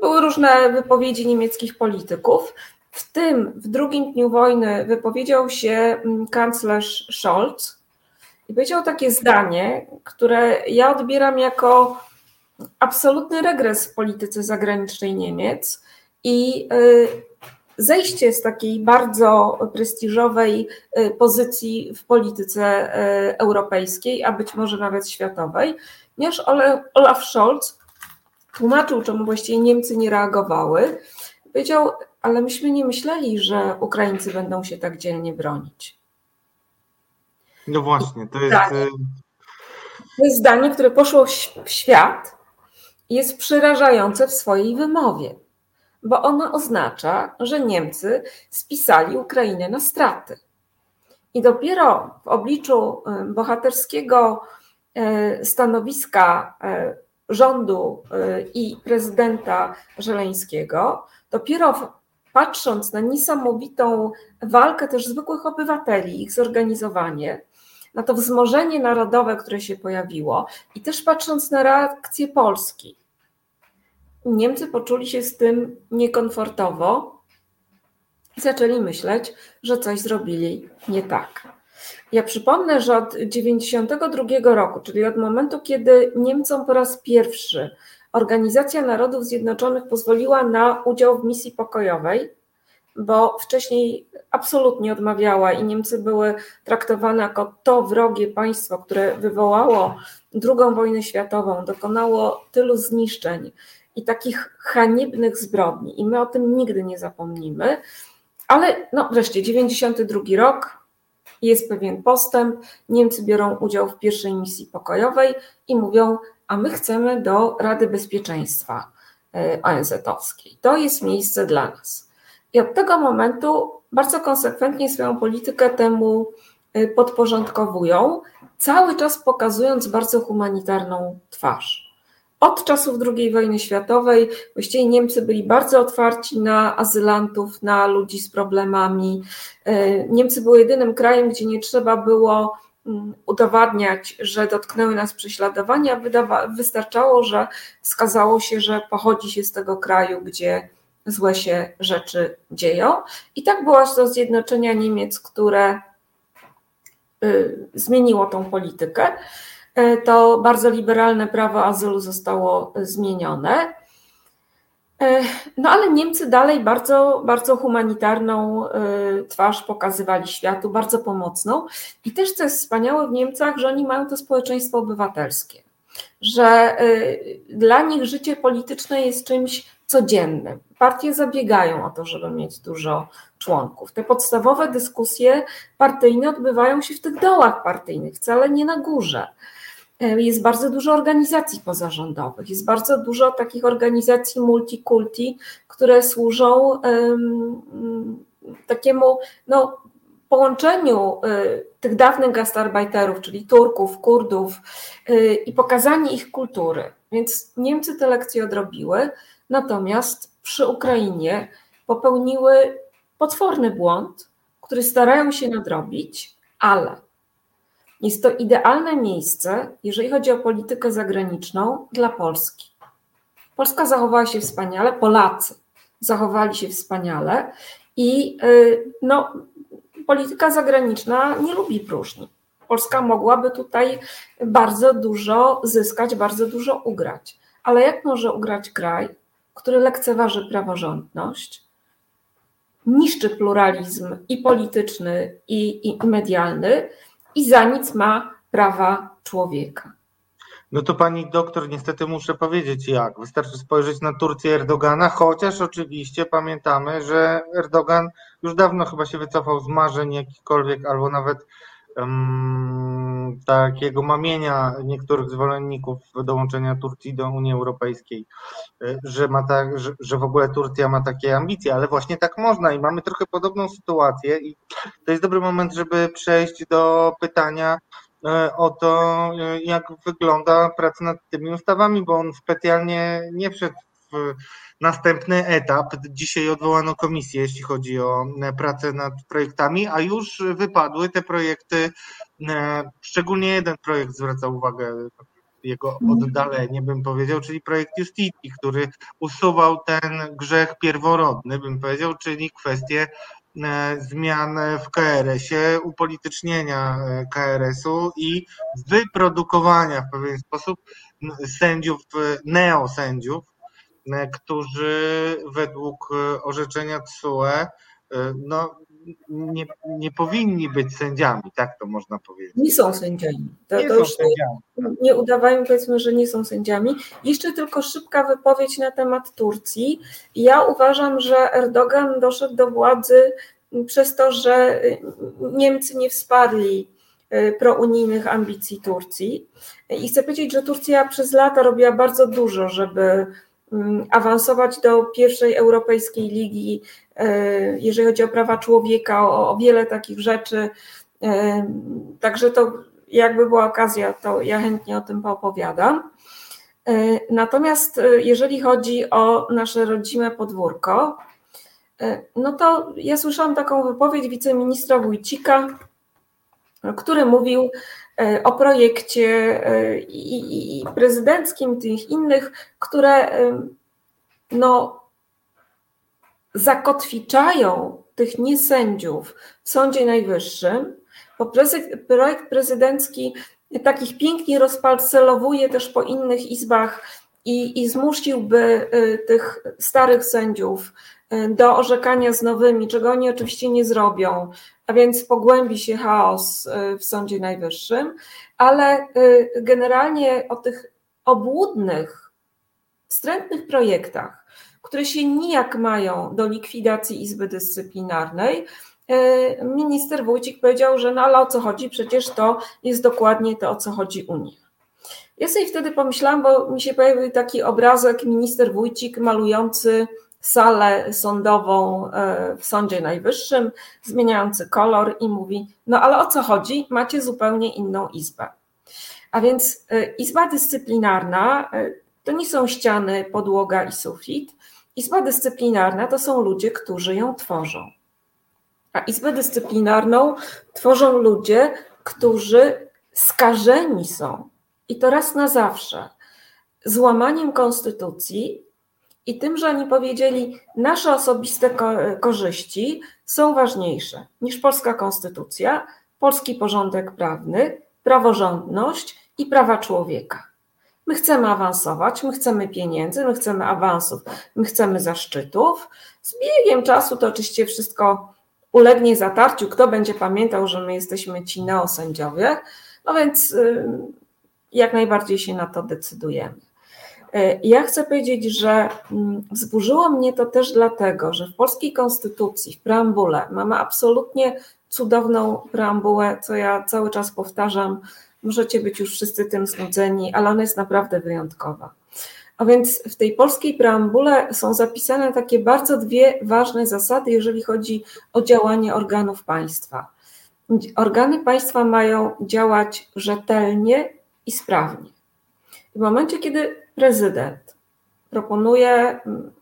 były różne wypowiedzi niemieckich polityków. W tym w drugim dniu wojny wypowiedział się mm, kanclerz Scholz i powiedział takie zdanie, które ja odbieram jako absolutny regres w polityce zagranicznej Niemiec. I y, zejście z takiej bardzo prestiżowej y, pozycji w polityce y, europejskiej, a być może nawet światowej, ponieważ Olaf Scholz tłumaczył, czemu właściwie Niemcy nie reagowały. Powiedział, ale myśmy nie myśleli, że Ukraińcy będą się tak dzielnie bronić. No właśnie, to jest. Zdanie, y, to jest zdanie, które poszło w świat i jest przerażające w swojej wymowie bo ona oznacza, że Niemcy spisali Ukrainę na straty. I dopiero w obliczu bohaterskiego y, stanowiska y, rządu i prezydenta Żeleńskiego, dopiero patrząc na niesamowitą walkę też zwykłych obywateli, ich zorganizowanie, na to wzmożenie narodowe, które się pojawiło, i też patrząc na reakcję Polski, Niemcy poczuli się z tym niekomfortowo i zaczęli myśleć, że coś zrobili nie tak. Ja przypomnę, że od 1992 roku, czyli od momentu, kiedy Niemcom po raz pierwszy Organizacja Narodów Zjednoczonych pozwoliła na udział w misji pokojowej, bo wcześniej absolutnie odmawiała i Niemcy były traktowane jako to wrogie państwo, które wywołało II wojnę światową, dokonało tylu zniszczeń i takich haniebnych zbrodni, i my o tym nigdy nie zapomnimy. Ale no wreszcie, 92 rok, jest pewien postęp. Niemcy biorą udział w pierwszej misji pokojowej i mówią: A my chcemy do Rady Bezpieczeństwa e, ONZ-owskiej. To jest miejsce dla nas. I od tego momentu bardzo konsekwentnie swoją politykę temu e, podporządkowują, cały czas pokazując bardzo humanitarną twarz. Od czasów II wojny światowej właściwie Niemcy byli bardzo otwarci na azylantów, na ludzi z problemami. E, Niemcy były jedynym krajem, gdzie nie trzeba było mm, udowadniać, że dotknęły nas prześladowania. Wystarczało, że skazało się, że pochodzi się z tego kraju, gdzie złe się rzeczy dzieją. I tak było aż do zjednoczenia Niemiec, które y, zmieniło tą politykę. E, to bardzo liberalne prawo azylu zostało zmienione. E, no ale Niemcy dalej bardzo, bardzo humanitarną e, twarz pokazywali światu, bardzo pomocną. I też co jest wspaniałe w Niemcach, że oni mają to społeczeństwo obywatelskie, że dla nich życie polityczne jest czymś codziennym. Partie zabiegają o to, żeby mieć dużo członków. Te podstawowe dyskusje partyjne odbywają się w tych dołach partyjnych, wcale nie na górze. E, jest bardzo dużo organizacji pozarządowych, jest bardzo dużo takich organizacji multikulti, które służą takiemu no, połączeniu y, tych dawnych gastarbeiterów, czyli Turków, Kurdów y, i pokazanie ich kultury. Więc Niemcy te lekcje odrobiły, natomiast przy Ukrainie popełniły potworny błąd, który starają się nadrobić, ale jest to idealne miejsce, jeżeli chodzi o politykę zagraniczną dla Polski. Polska zachowała się wspaniale, Polacy zachowali się wspaniale i y, no, polityka zagraniczna nie lubi próżni. Polska mogłaby tutaj bardzo dużo zyskać, bardzo dużo ugrać. Ale jak może ugrać kraj, który lekceważy praworządność, niszczy pluralizm i polityczny, i, i medialny, i za nic ma prawa człowieka. No to pani doktor, niestety muszę powiedzieć jak. Wystarczy spojrzeć na Turcję Erdogana, chociaż oczywiście pamiętamy, że Erdogan już dawno chyba się wycofał z marzeń jakichkolwiek, albo nawet um, takiego mamienia niektórych zwolenników dołączenia Turcji do Unii Europejskiej, y, że, ma tak, że, że w ogóle Turcja ma takie ambicje, ale właśnie tak można i mamy trochę podobną sytuację i to jest dobry moment, żeby przejść do pytania, e, o to, e, jak wygląda praca nad tymi ustawami, bo on specjalnie nie wszedł w następny etap. Dzisiaj odwołano komisję, jeśli chodzi o e, pracę nad projektami, a już wypadły te projekty. E, szczególnie jeden projekt zwraca uwagę, jego oddalenie, bym powiedział, czyli projekt Justicji, który usuwał ten grzech pierworodny, bym powiedział, czyli kwestię e, zmian w KRS-ie, upolitycznienia KRS-u i wyprodukowania w pewien sposób sędziów, neosędziów, którzy według e, orzeczenia TSUE e, no, nie, nie powinni być sędziami, tak to można powiedzieć. Nie są sędziami. To, nie to są sędziami. Nie, nie udawajmy, powiedzmy, że nie są sędziami. Jeszcze tylko szybka wypowiedź na temat Turcji. Ja uważam, że Erdogan doszedł do władzy przez to, że Niemcy nie wsparli prounijnych ambicji Turcji. I chcę powiedzieć, że Turcja przez lata robiła bardzo dużo, żeby awansować do pierwszej Europejskiej Ligi, jeżeli chodzi o prawa człowieka, o, o wiele takich rzeczy. Także to jakby była okazja, to ja chętnie o tym poopowiadam. Natomiast jeżeli chodzi o nasze rodzime podwórko, no to ja słyszałam taką wypowiedź wiceministra Wójcika, który mówił e, o projekcie e, i, i prezydenckim, tych innych, które e, no, zakotwiczają tych niesędziów w Sądzie Najwyższym, bo projekt prezydencki takich pięknie rozparcelowuje też po innych izbach i, i zmusiłby tych starych sędziów do orzekania z nowymi, czego oni oczywiście nie zrobią, a więc pogłębi się chaos y, w Sądzie Najwyższym, ale y, generalnie o tych obłudnych, wstrętnych projektach, które się nijak mają do likwidacji Izby Dyscyplinarnej, y, minister Wójcik powiedział, że no ale o co chodzi? Przecież to jest dokładnie to, o co chodzi Unii. Ja sobie wtedy pomyślałam, bo mi się pojawił taki obrazek minister Wójcik malujący salę sądową e, w Sądzie Najwyższym, zmieniający kolor i mówi: No ale o co chodzi? Macie zupełnie inną izbę. A więc e, izba dyscyplinarna e, to nie są ściany, podłoga i sufit. Izba dyscyplinarna to są ludzie, którzy ją tworzą. A izbę dyscyplinarną tworzą ludzie, którzy skażeni są i to raz na zawsze złamaniem konstytucji i tym, że oni powiedzieli, nasze osobiste korzyści są ważniejsze niż polska konstytucja, polski porządek prawny, praworządność i prawa człowieka. My chcemy awansować, my chcemy pieniędzy, my chcemy awansów, my chcemy zaszczytów. Z biegiem czasu to oczywiście wszystko ulegnie zatarciu. Kto będzie pamiętał, że my jesteśmy ci neosędziowie? No więc y, jak najbardziej się na to decydujemy. E, ja chcę powiedzieć, że mm, wzburzyło mnie to też dlatego, że w polskiej konstytucji, w preambule, mamy absolutnie cudowną preambułę, co ja cały czas powtarzam. Możecie być już wszyscy tym znudzeni, ale ona jest naprawdę wyjątkowa. A więc w tej polskiej preambule są zapisane takie bardzo dwie ważne zasady, jeżeli chodzi o działanie organów państwa. Organy państwa mają działać rzetelnie i sprawnie. W momencie, kiedy prezydent proponuje mm,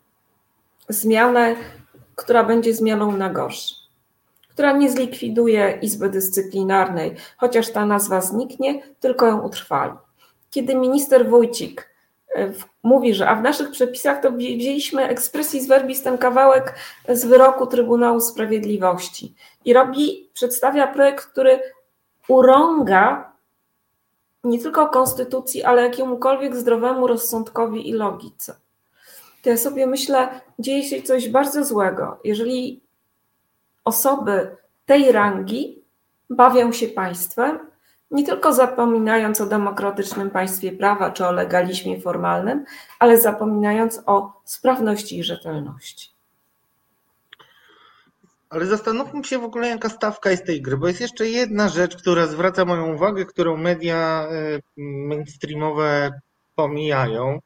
zmianę, która będzie zmianą na gorsze, która nie zlikwiduje Izby Dyscyplinarnej, chociaż ta nazwa zniknie, tylko ją utrwali. Kiedy minister Wójcik e, mówi, że a w naszych przepisach to wzięliśmy ekspresji z verbis ten kawałek z wyroku Trybunału Sprawiedliwości i robi, przedstawia projekt, który urąga nie tylko konstytucji, ale jakiemukolwiek zdrowemu rozsądkowi i logice. To ja sobie myślę, dzieje się coś bardzo złego, jeżeli osoby tej rangi bawią się państwem, nie tylko zapominając o demokratycznym państwie prawa czy o legalizmie formalnym, ale zapominając o sprawności i rzetelności. Ale zastanówmy się w ogóle, jaka stawka jest tej gry, bo jest jeszcze jedna rzecz, która zwraca moją uwagę, którą media e, mainstreamowe pomijają,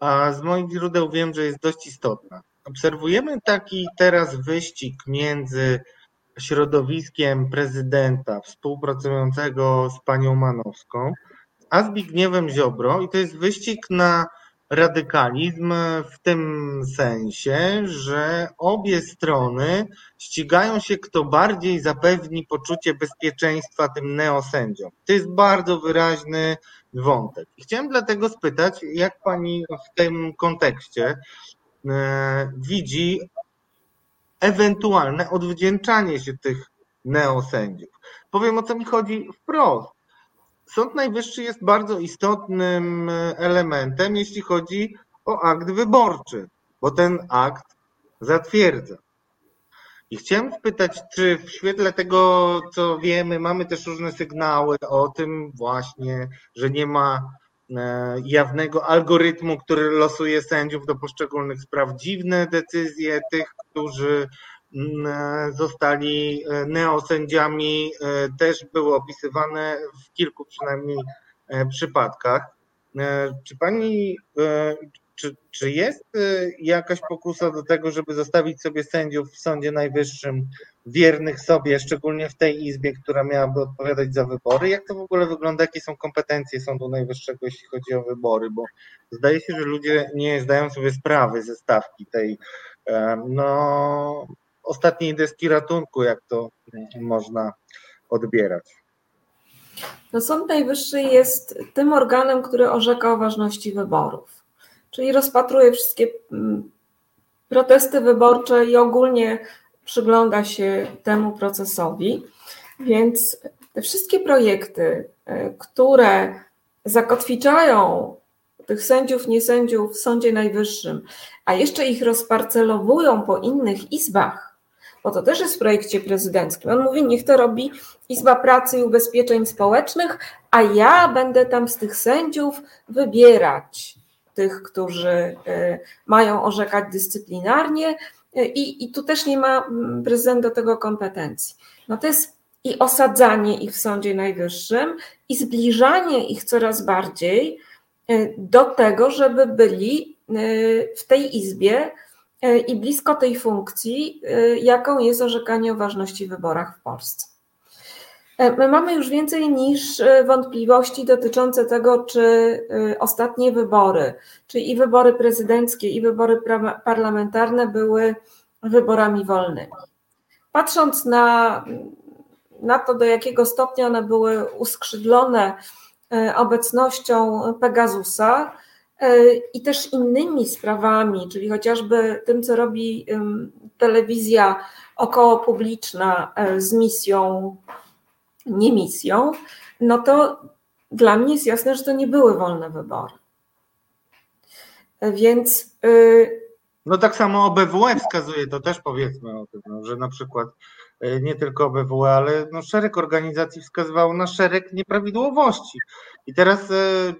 a z moich źródeł wiem, że jest dość istotna. Obserwujemy taki teraz wyścig między środowiskiem prezydenta współpracującego z panią Manowską, a Zbigniewem Ziobro i to jest wyścig na radykalizm w tym sensie, że obie strony ścigają się, kto bardziej zapewni poczucie bezpieczeństwa tym neosędziom. To jest bardzo wyraźny wątek. Chciałem dlatego spytać, jak pani w tym kontekście e, widzi ewentualne odwdzięczanie się tych neosędziów. Powiem o co mi chodzi wprost. Sąd Najwyższy jest bardzo istotnym e, elementem, jeśli chodzi o akt wyborczy, bo ten akt zatwierdza. I chciałem spytać, czy w świetle tego, co wiemy, mamy też różne sygnały o tym właśnie, że nie ma e, jawnego algorytmu, który losuje sędziów do poszczególnych spraw, dziwne decyzje tych, którzy zostali e, neosędziami, e, też były opisywane w kilku przynajmniej przypadkach. Czy pani, czy, czy jest jakaś pokusa do tego, żeby zostawić sobie sędziów w Sądzie Najwyższym wiernych sobie, szczególnie w tej izbie, która miałaby odpowiadać za wybory? Jak to w ogóle wygląda? Jakie są kompetencje Sądu Najwyższego, jeśli chodzi o wybory? Bo zdaje się, że ludzie nie zdają sobie sprawy ze stawki tej no, ostatniej deski ratunku, jak to można odbierać. No Sąd Najwyższy jest tym organem, który orzeka o ważności wyborów, czyli rozpatruje wszystkie mm, protesty wyborcze i ogólnie przygląda się temu procesowi. Więc te wszystkie projekty, e, które zakotwiczają tych sędziów, niesędziów w Sądzie Najwyższym, a jeszcze ich rozparcelowują po innych izbach, bo to też jest w projekcie prezydenckim. On mówi, niech to robi Izba Pracy i Ubezpieczeń Społecznych, a ja będę tam z tych sędziów wybierać tych, którzy y, mają orzekać dyscyplinarnie y, i, i tu też nie ma mm, prezydent do tego kompetencji. No to jest i osadzanie ich w Sądzie Najwyższym i zbliżanie ich coraz bardziej y, do tego, żeby byli w tej izbie E, i blisko tej funkcji, e, jaką jest orzekanie o ważności w wyborach w Polsce. E, my mamy już więcej niż wątpliwości dotyczące tego, czy ostatnie wybory, czyli i wybory prezydenckie, i wybory parlamentarne były wyborami wolnymi. Patrząc na, na to, do jakiego stopnia one były uskrzydlone obecnością Pegasusa, E, i też innymi sprawami, czyli chociażby tym, co robi telewizja około publiczna e, z misją, nie misją, no to dla mnie jest jasne, że to nie były wolne wybory. E, więc. No tak samo OBWE wskazuje, to też powiedzmy o tym, no, że na przykład nie tylko OBWE, ale no szereg organizacji wskazywało na szereg nieprawidłowości. I teraz e,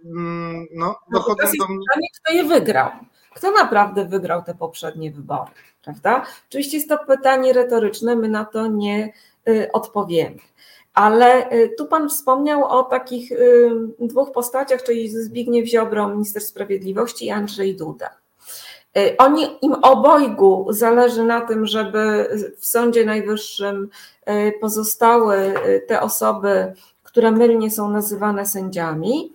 mm, no, no dochodzą do mnie. Pytanie, kto je wygrał? Kto naprawdę wygrał te poprzednie wybory? Prawda? Oczywiście jest to pytanie retoryczne, my na to nie y, odpowiemy. Ale tu Pan wspomniał o takich dwóch postaciach, czyli Zbigniew Ziobro, minister sprawiedliwości i Andrzej Duda. Oni, im obojgu zależy na tym, żeby w Sądzie Najwyższym pozostały te osoby które mylnie są nazywane sędziami,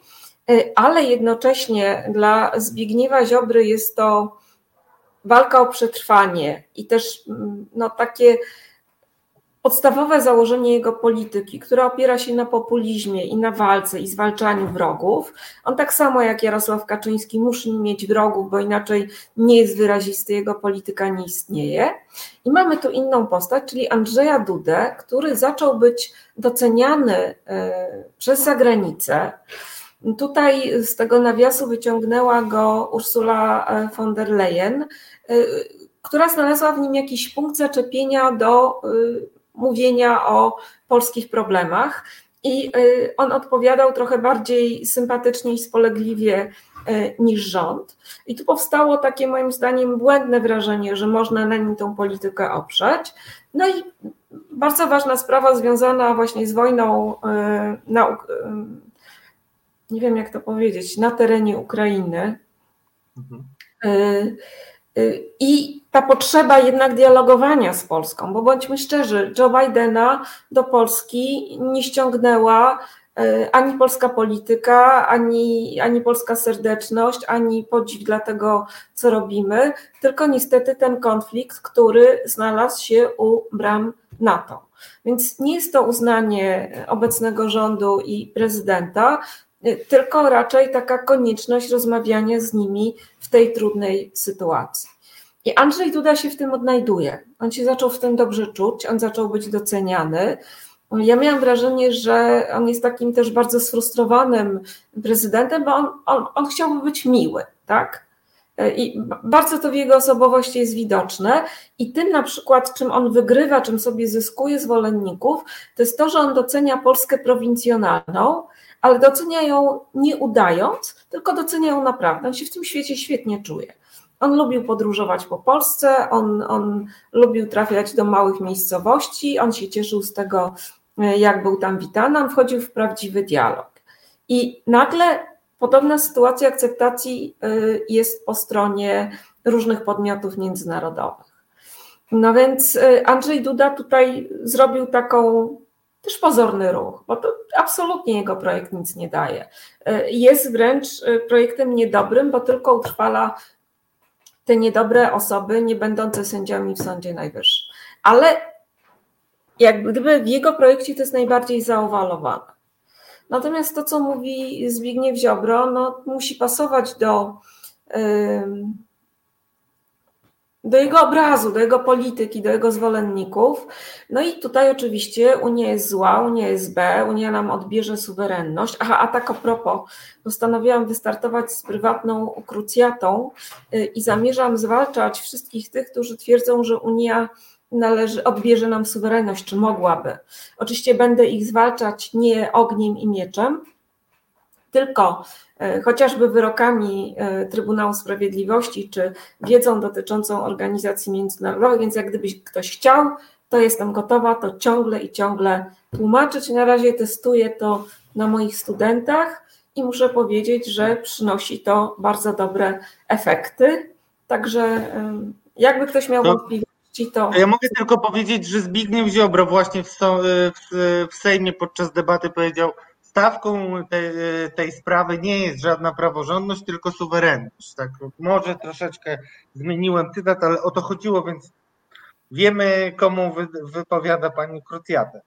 y, ale jednocześnie dla Zbigniewa Ziobry jest to walka o przetrwanie i też mm, no, takie podstawowe założenie jego polityki, która opiera się na populizmie i na walce i zwalczaniu wrogów. On tak samo jak Jarosław Kaczyński musi mieć wrogów, bo inaczej nie jest wyrazisty, jego polityka nie istnieje. I mamy tu inną postać, czyli Andrzeja Dudę, który zaczął być doceniany e, przez zagranicę. Tutaj z tego nawiasu wyciągnęła go Ursula e, von der Leyen, e, która znalazła w nim jakiś punkt zaczepienia do mówienia o polskich problemach. I y, on odpowiadał trochę bardziej sympatycznie i spolegliwie y, niż rząd. I tu powstało takie moim zdaniem błędne wrażenie, że można na nim tą politykę oprzeć. No i bardzo ważna sprawa związana właśnie z wojną y, na, nie wiem jak to powiedzieć, na terenie Ukrainy. Mhm. I ta potrzeba jednak dialogowania z Polską, bo bądźmy szczerzy, Joe Bidena do Polski nie ściągnęła e, ani polska polityka, ani, ani polska serdeczność, ani podziw dla tego, co robimy, tylko niestety ten konflikt, który znalazł się u bram NATO. Więc nie jest to uznanie obecnego rządu i prezydenta, e, tylko raczej taka konieczność rozmawiania z nimi w tej trudnej sytuacji. I Andrzej Duda się w tym odnajduje. On się zaczął w tym dobrze czuć, on zaczął być doceniany. Ja miałam wrażenie, że on jest takim też bardzo sfrustrowanym prezydentem, bo on, on, on chciałby być miły, tak? I bardzo to w jego osobowości jest widoczne. I tym na przykład, czym on wygrywa, czym sobie zyskuje zwolenników, to jest to, że on docenia Polskę prowincjonalną, ale docenia ją nie udając, tylko docenia ją naprawdę. On się w tym świecie świetnie czuje. On lubił podróżować po Polsce, on, on lubił trafiać do małych miejscowości, on się cieszył z tego, jak był tam witany, on wchodził w prawdziwy dialog. I nagle podobna sytuacja akceptacji y, jest po stronie różnych podmiotów międzynarodowych. No więc y, Andrzej Duda tutaj zrobił taką też pozorny ruch, bo to absolutnie jego projekt nic nie daje. Jest wręcz projektem niedobrym, bo tylko utrwala te niedobre osoby, nie będące sędziami w Sądzie Najwyższym. Ale jak gdyby w jego projekcie to jest najbardziej zaowalowane. Natomiast to, co mówi Zbigniew Ziobro, no, musi pasować do, do jego obrazu, do jego polityki, do jego zwolenników. No i tutaj oczywiście Unia jest zła, Unia jest B, Unia nam odbierze suwerenność. Aha, a tak a propos, postanowiłam wystartować z prywatną krucjatą y, i zamierzam zwalczać wszystkich tych, którzy twierdzą, że Unia należy, odbierze nam suwerenność, czy mogłaby. Oczywiście będę ich zwalczać nie ogniem i mieczem, tylko chociażby wyrokami e, Trybunału Sprawiedliwości, czy wiedzą dotyczącą organizacji międzynarodowych, więc jak gdyby ktoś chciał, to jestem gotowa to ciągle i ciągle tłumaczyć. Na razie testuję to na moich studentach i muszę powiedzieć, że przynosi to bardzo dobre efekty. Także jakby ktoś miał wątpliwości, to... Ja mogę tylko powiedzieć, że Zbigniew Ziobro właśnie w, w, w Sejmie podczas debaty powiedział, stawką tej, tej sprawy nie jest żadna praworządność, tylko suwerenność. Tak, może troszeczkę zmieniłem cytat, ale o to chodziło, więc wiemy, komu wy, wypowiada pani Krucjatę.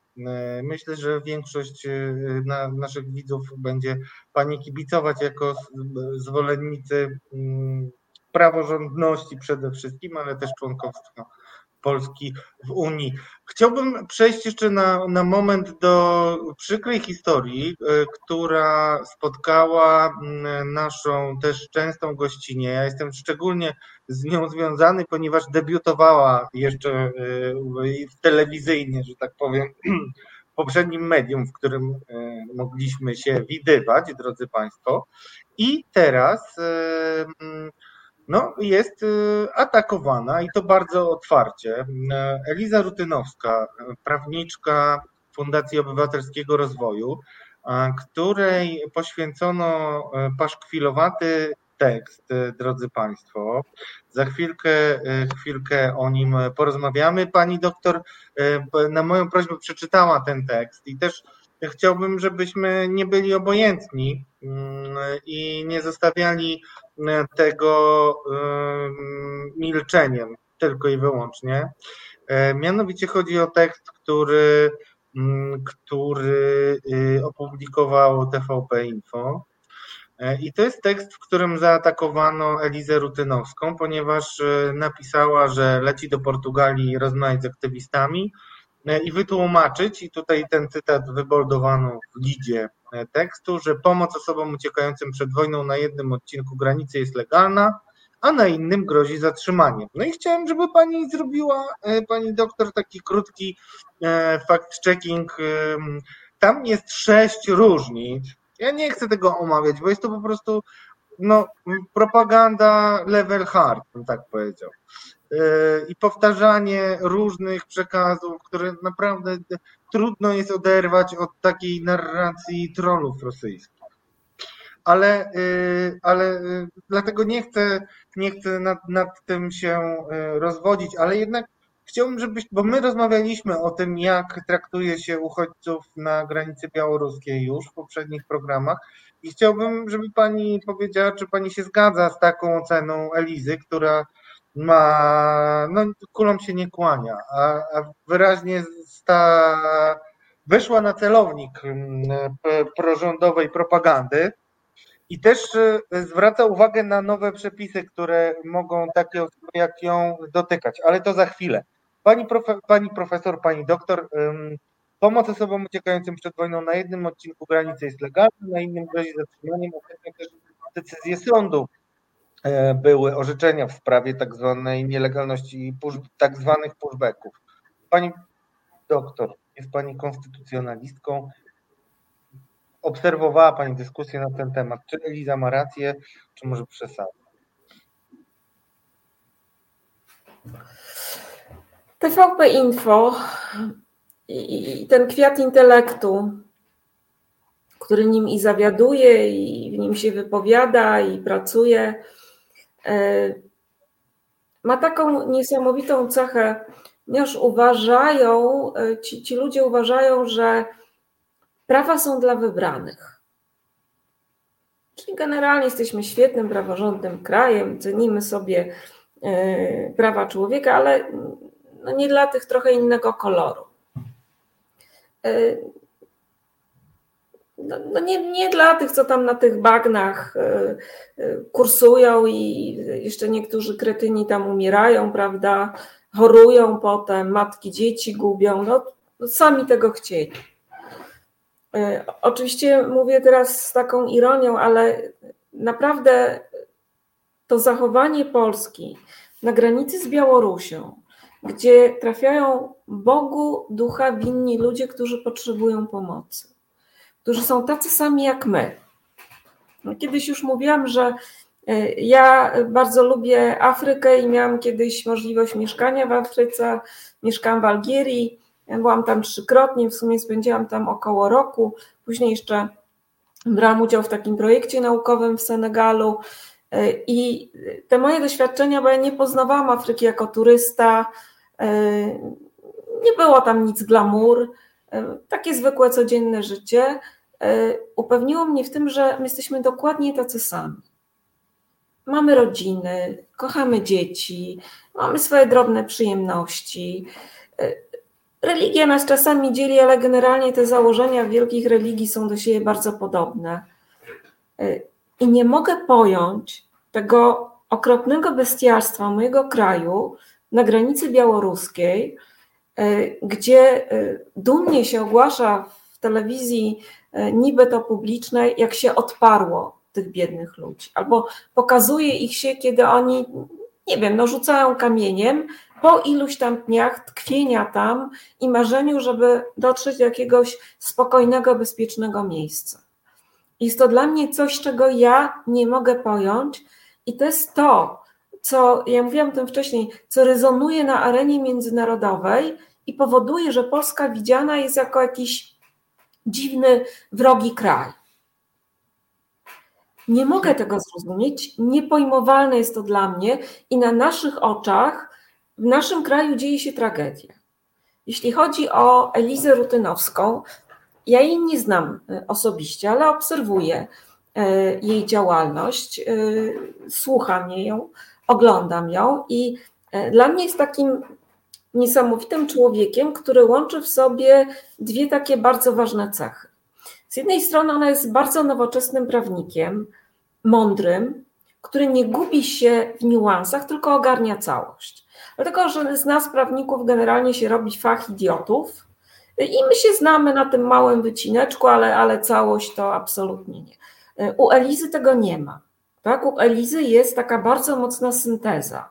Myślę, że większość y, na, naszych widzów będzie pani kibicować jako zwolennicy mm, praworządności przede wszystkim, ale też członkostwa Polski w Unii. Chciałbym przejść jeszcze na, na moment do przykrej historii, e, która spotkała naszą też częstą gościnę. Ja jestem szczególnie z nią związany, ponieważ debiutowała jeszcze e, telewizyjnie, że tak powiem, w poprzednim medium, w którym e, mogliśmy się widywać, drodzy Państwo. I teraz no, jest y, atakowana i to bardzo otwarcie. Eliza Rutynowska, prawniczka Fundacji Obywatelskiego Rozwoju, której poświęcono paszkwilowaty tekst, drodzy Państwo. Za chwilkę, chwilkę o nim porozmawiamy. Pani doktor na moją prośbę przeczytała ten tekst i też chciałbym, żebyśmy nie byli obojętni mm, i nie zostawiali tego milczeniem tylko i wyłącznie. E, mianowicie chodzi o tekst, który, mm, który y, opublikowało TVP Info. E, I to jest tekst, w którym zaatakowano Elizę Rutynowską, ponieważ e, napisała, że leci do Portugalii rozmawiać z aktywistami i wytłumaczyć, i tutaj ten cytat wyboldowano w lidzie E, tekstu, że pomoc osobom uciekającym przed wojną na jednym odcinku granicy jest legalna, a na innym grozi zatrzymaniem. No i chciałem, żeby pani zrobiła, e, pani doktor, taki krótki e, fact-checking. Tam jest sześć różnic. Ja nie chcę tego omawiać, bo jest to po prostu no, propaganda level hard, bym tak powiedział. I powtarzanie różnych przekazów, które naprawdę trudno jest oderwać od takiej narracji trollów rosyjskich. Ale, y, ale y, dlatego nie chcę, nie chcę nad, nad tym się rozwodzić, ale jednak chciałbym, żebyś, bo my rozmawialiśmy o tym, jak traktuje się uchodźców na granicy białoruskiej już w poprzednich programach i chciałbym, żeby pani powiedziała, czy pani się zgadza z taką oceną Elizy, która ma, no kulą się nie kłania, a, a wyraźnie sta, weszła na celownik mm, prorządowej propagandy i też y, zwraca uwagę na nowe przepisy, które mogą takie osoby jak ją dotykać, ale to za chwilę. Pani, profe, pani profesor, pani doktor, pomoc osobom uciekającym przed wojną na jednym odcinku granicy jest legalna, na innym grozi zatrzymaniem, ostatnio też decyzje sądu były orzeczenia w sprawie tak zwanej nielegalności tak zwanych pushbacków. Pani doktor, jest Pani konstytucjonalistką. Obserwowała Pani dyskusję na ten temat. Czy Eliza ma rację, czy może przesadza? TVP Info i ten kwiat intelektu, który nim i zawiaduje, i nim się wypowiada i pracuje, ma taką niesamowitą cechę, ponieważ uważają, ci, ci ludzie uważają, że prawa są dla wybranych. Czyli generalnie jesteśmy świetnym, praworządnym krajem, cenimy sobie e, prawa człowieka, ale no nie dla tych trochę innego koloru. E, no, no nie, nie dla tych, co tam na tych bagnach e, kursują i jeszcze niektórzy kretyni tam umierają, prawda? Chorują potem, matki dzieci gubią. No, sami tego chcieli. E, oczywiście mówię teraz z taką ironią, ale naprawdę to zachowanie Polski na granicy z Białorusią, gdzie trafiają Bogu ducha winni ludzie, którzy potrzebują pomocy, którzy są tacy sami jak my. No, kiedyś już mówiłam, że e, ja bardzo lubię Afrykę i miałam kiedyś możliwość mieszkania w Afryce. Mieszkałam w Algierii byłam tam trzykrotnie, w sumie spędziłam tam około roku. Później jeszcze brałam udział w takim projekcie naukowym w Senegalu. I te moje doświadczenia, bo ja nie poznawałam Afryki jako turysta, nie było tam nic glamour, takie zwykłe, codzienne życie, upewniło mnie w tym, że my jesteśmy dokładnie tacy sami. Mamy rodziny, kochamy dzieci, mamy swoje drobne przyjemności. Religia nas czasami dzieli, ale generalnie te założenia wielkich religii są do siebie bardzo podobne. I nie mogę pojąć tego okropnego bestialstwa mojego kraju na granicy białoruskiej, gdzie dumnie się ogłasza w telewizji niby to publicznej, jak się odparło tych biednych ludzi, albo pokazuje ich się, kiedy oni, nie wiem, no rzucają kamieniem, po iluś tam dniach tkwienia tam i marzeniu, żeby dotrzeć do jakiegoś spokojnego, bezpiecznego miejsca. Jest to dla mnie coś, czego ja nie mogę pojąć, i to jest to, co ja mówiłam o tym wcześniej, co rezonuje na arenie międzynarodowej i powoduje, że Polska widziana jest jako jakiś dziwny, wrogi kraj. Nie mogę tego zrozumieć, niepojmowalne jest to dla mnie i na naszych oczach w naszym kraju dzieje się tragedia. Jeśli chodzi o Elizę Rutynowską, ja jej nie znam e, osobiście, ale obserwuję e, jej działalność, e, słucham jej ją, oglądam ją i dla mnie jest takim niesamowitym człowiekiem, który łączy w sobie dwie takie bardzo ważne cechy. Z jednej strony ona jest bardzo nowoczesnym prawnikiem, mądrym, który nie gubi się w niuansach, tylko ogarnia całość. Dlatego, że z nas prawników generalnie się robi fach idiotów i my się znamy na tym małym wycineczku, ale, ale całość to absolutnie nie. U Elizy tego nie ma. Tak? U Elizy jest taka bardzo mocna synteza.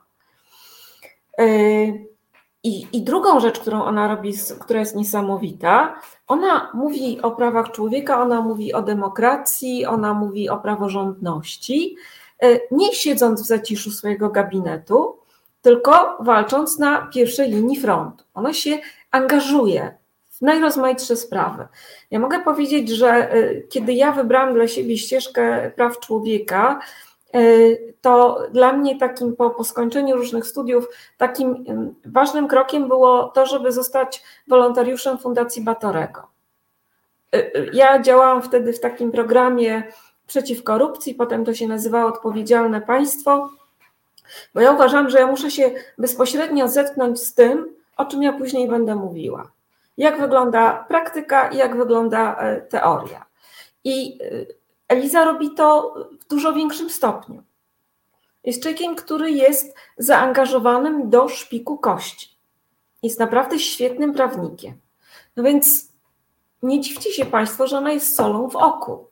I, I drugą rzecz, którą ona robi, która jest niesamowita, ona mówi o prawach człowieka, ona mówi o demokracji, ona mówi o praworządności, nie siedząc w zaciszu swojego gabinetu, tylko walcząc na pierwszej linii frontu. Ona się angażuje w najrozmaitsze sprawy. Ja mogę powiedzieć, że y, kiedy ja wybrałam dla siebie ścieżkę praw człowieka, to dla mnie takim po, po skończeniu różnych studiów, takim y, ważnym krokiem było to, żeby zostać wolontariuszem Fundacji Batorego. Ja działałam wtedy w takim programie przeciw korupcji, potem to się nazywało Odpowiedzialne Państwo. Bo ja uważam, że ja muszę się bezpośrednio zetknąć z tym, o czym ja później będę mówiła. Jak wygląda praktyka i jak wygląda e, teoria. I Eliza robi to dużo większym stopniu. Jest człowiekiem, który jest zaangażowanym do szpiku kości. Jest naprawdę świetnym prawnikiem. No więc nie dziwcie się Państwo, że ona jest solą w oku.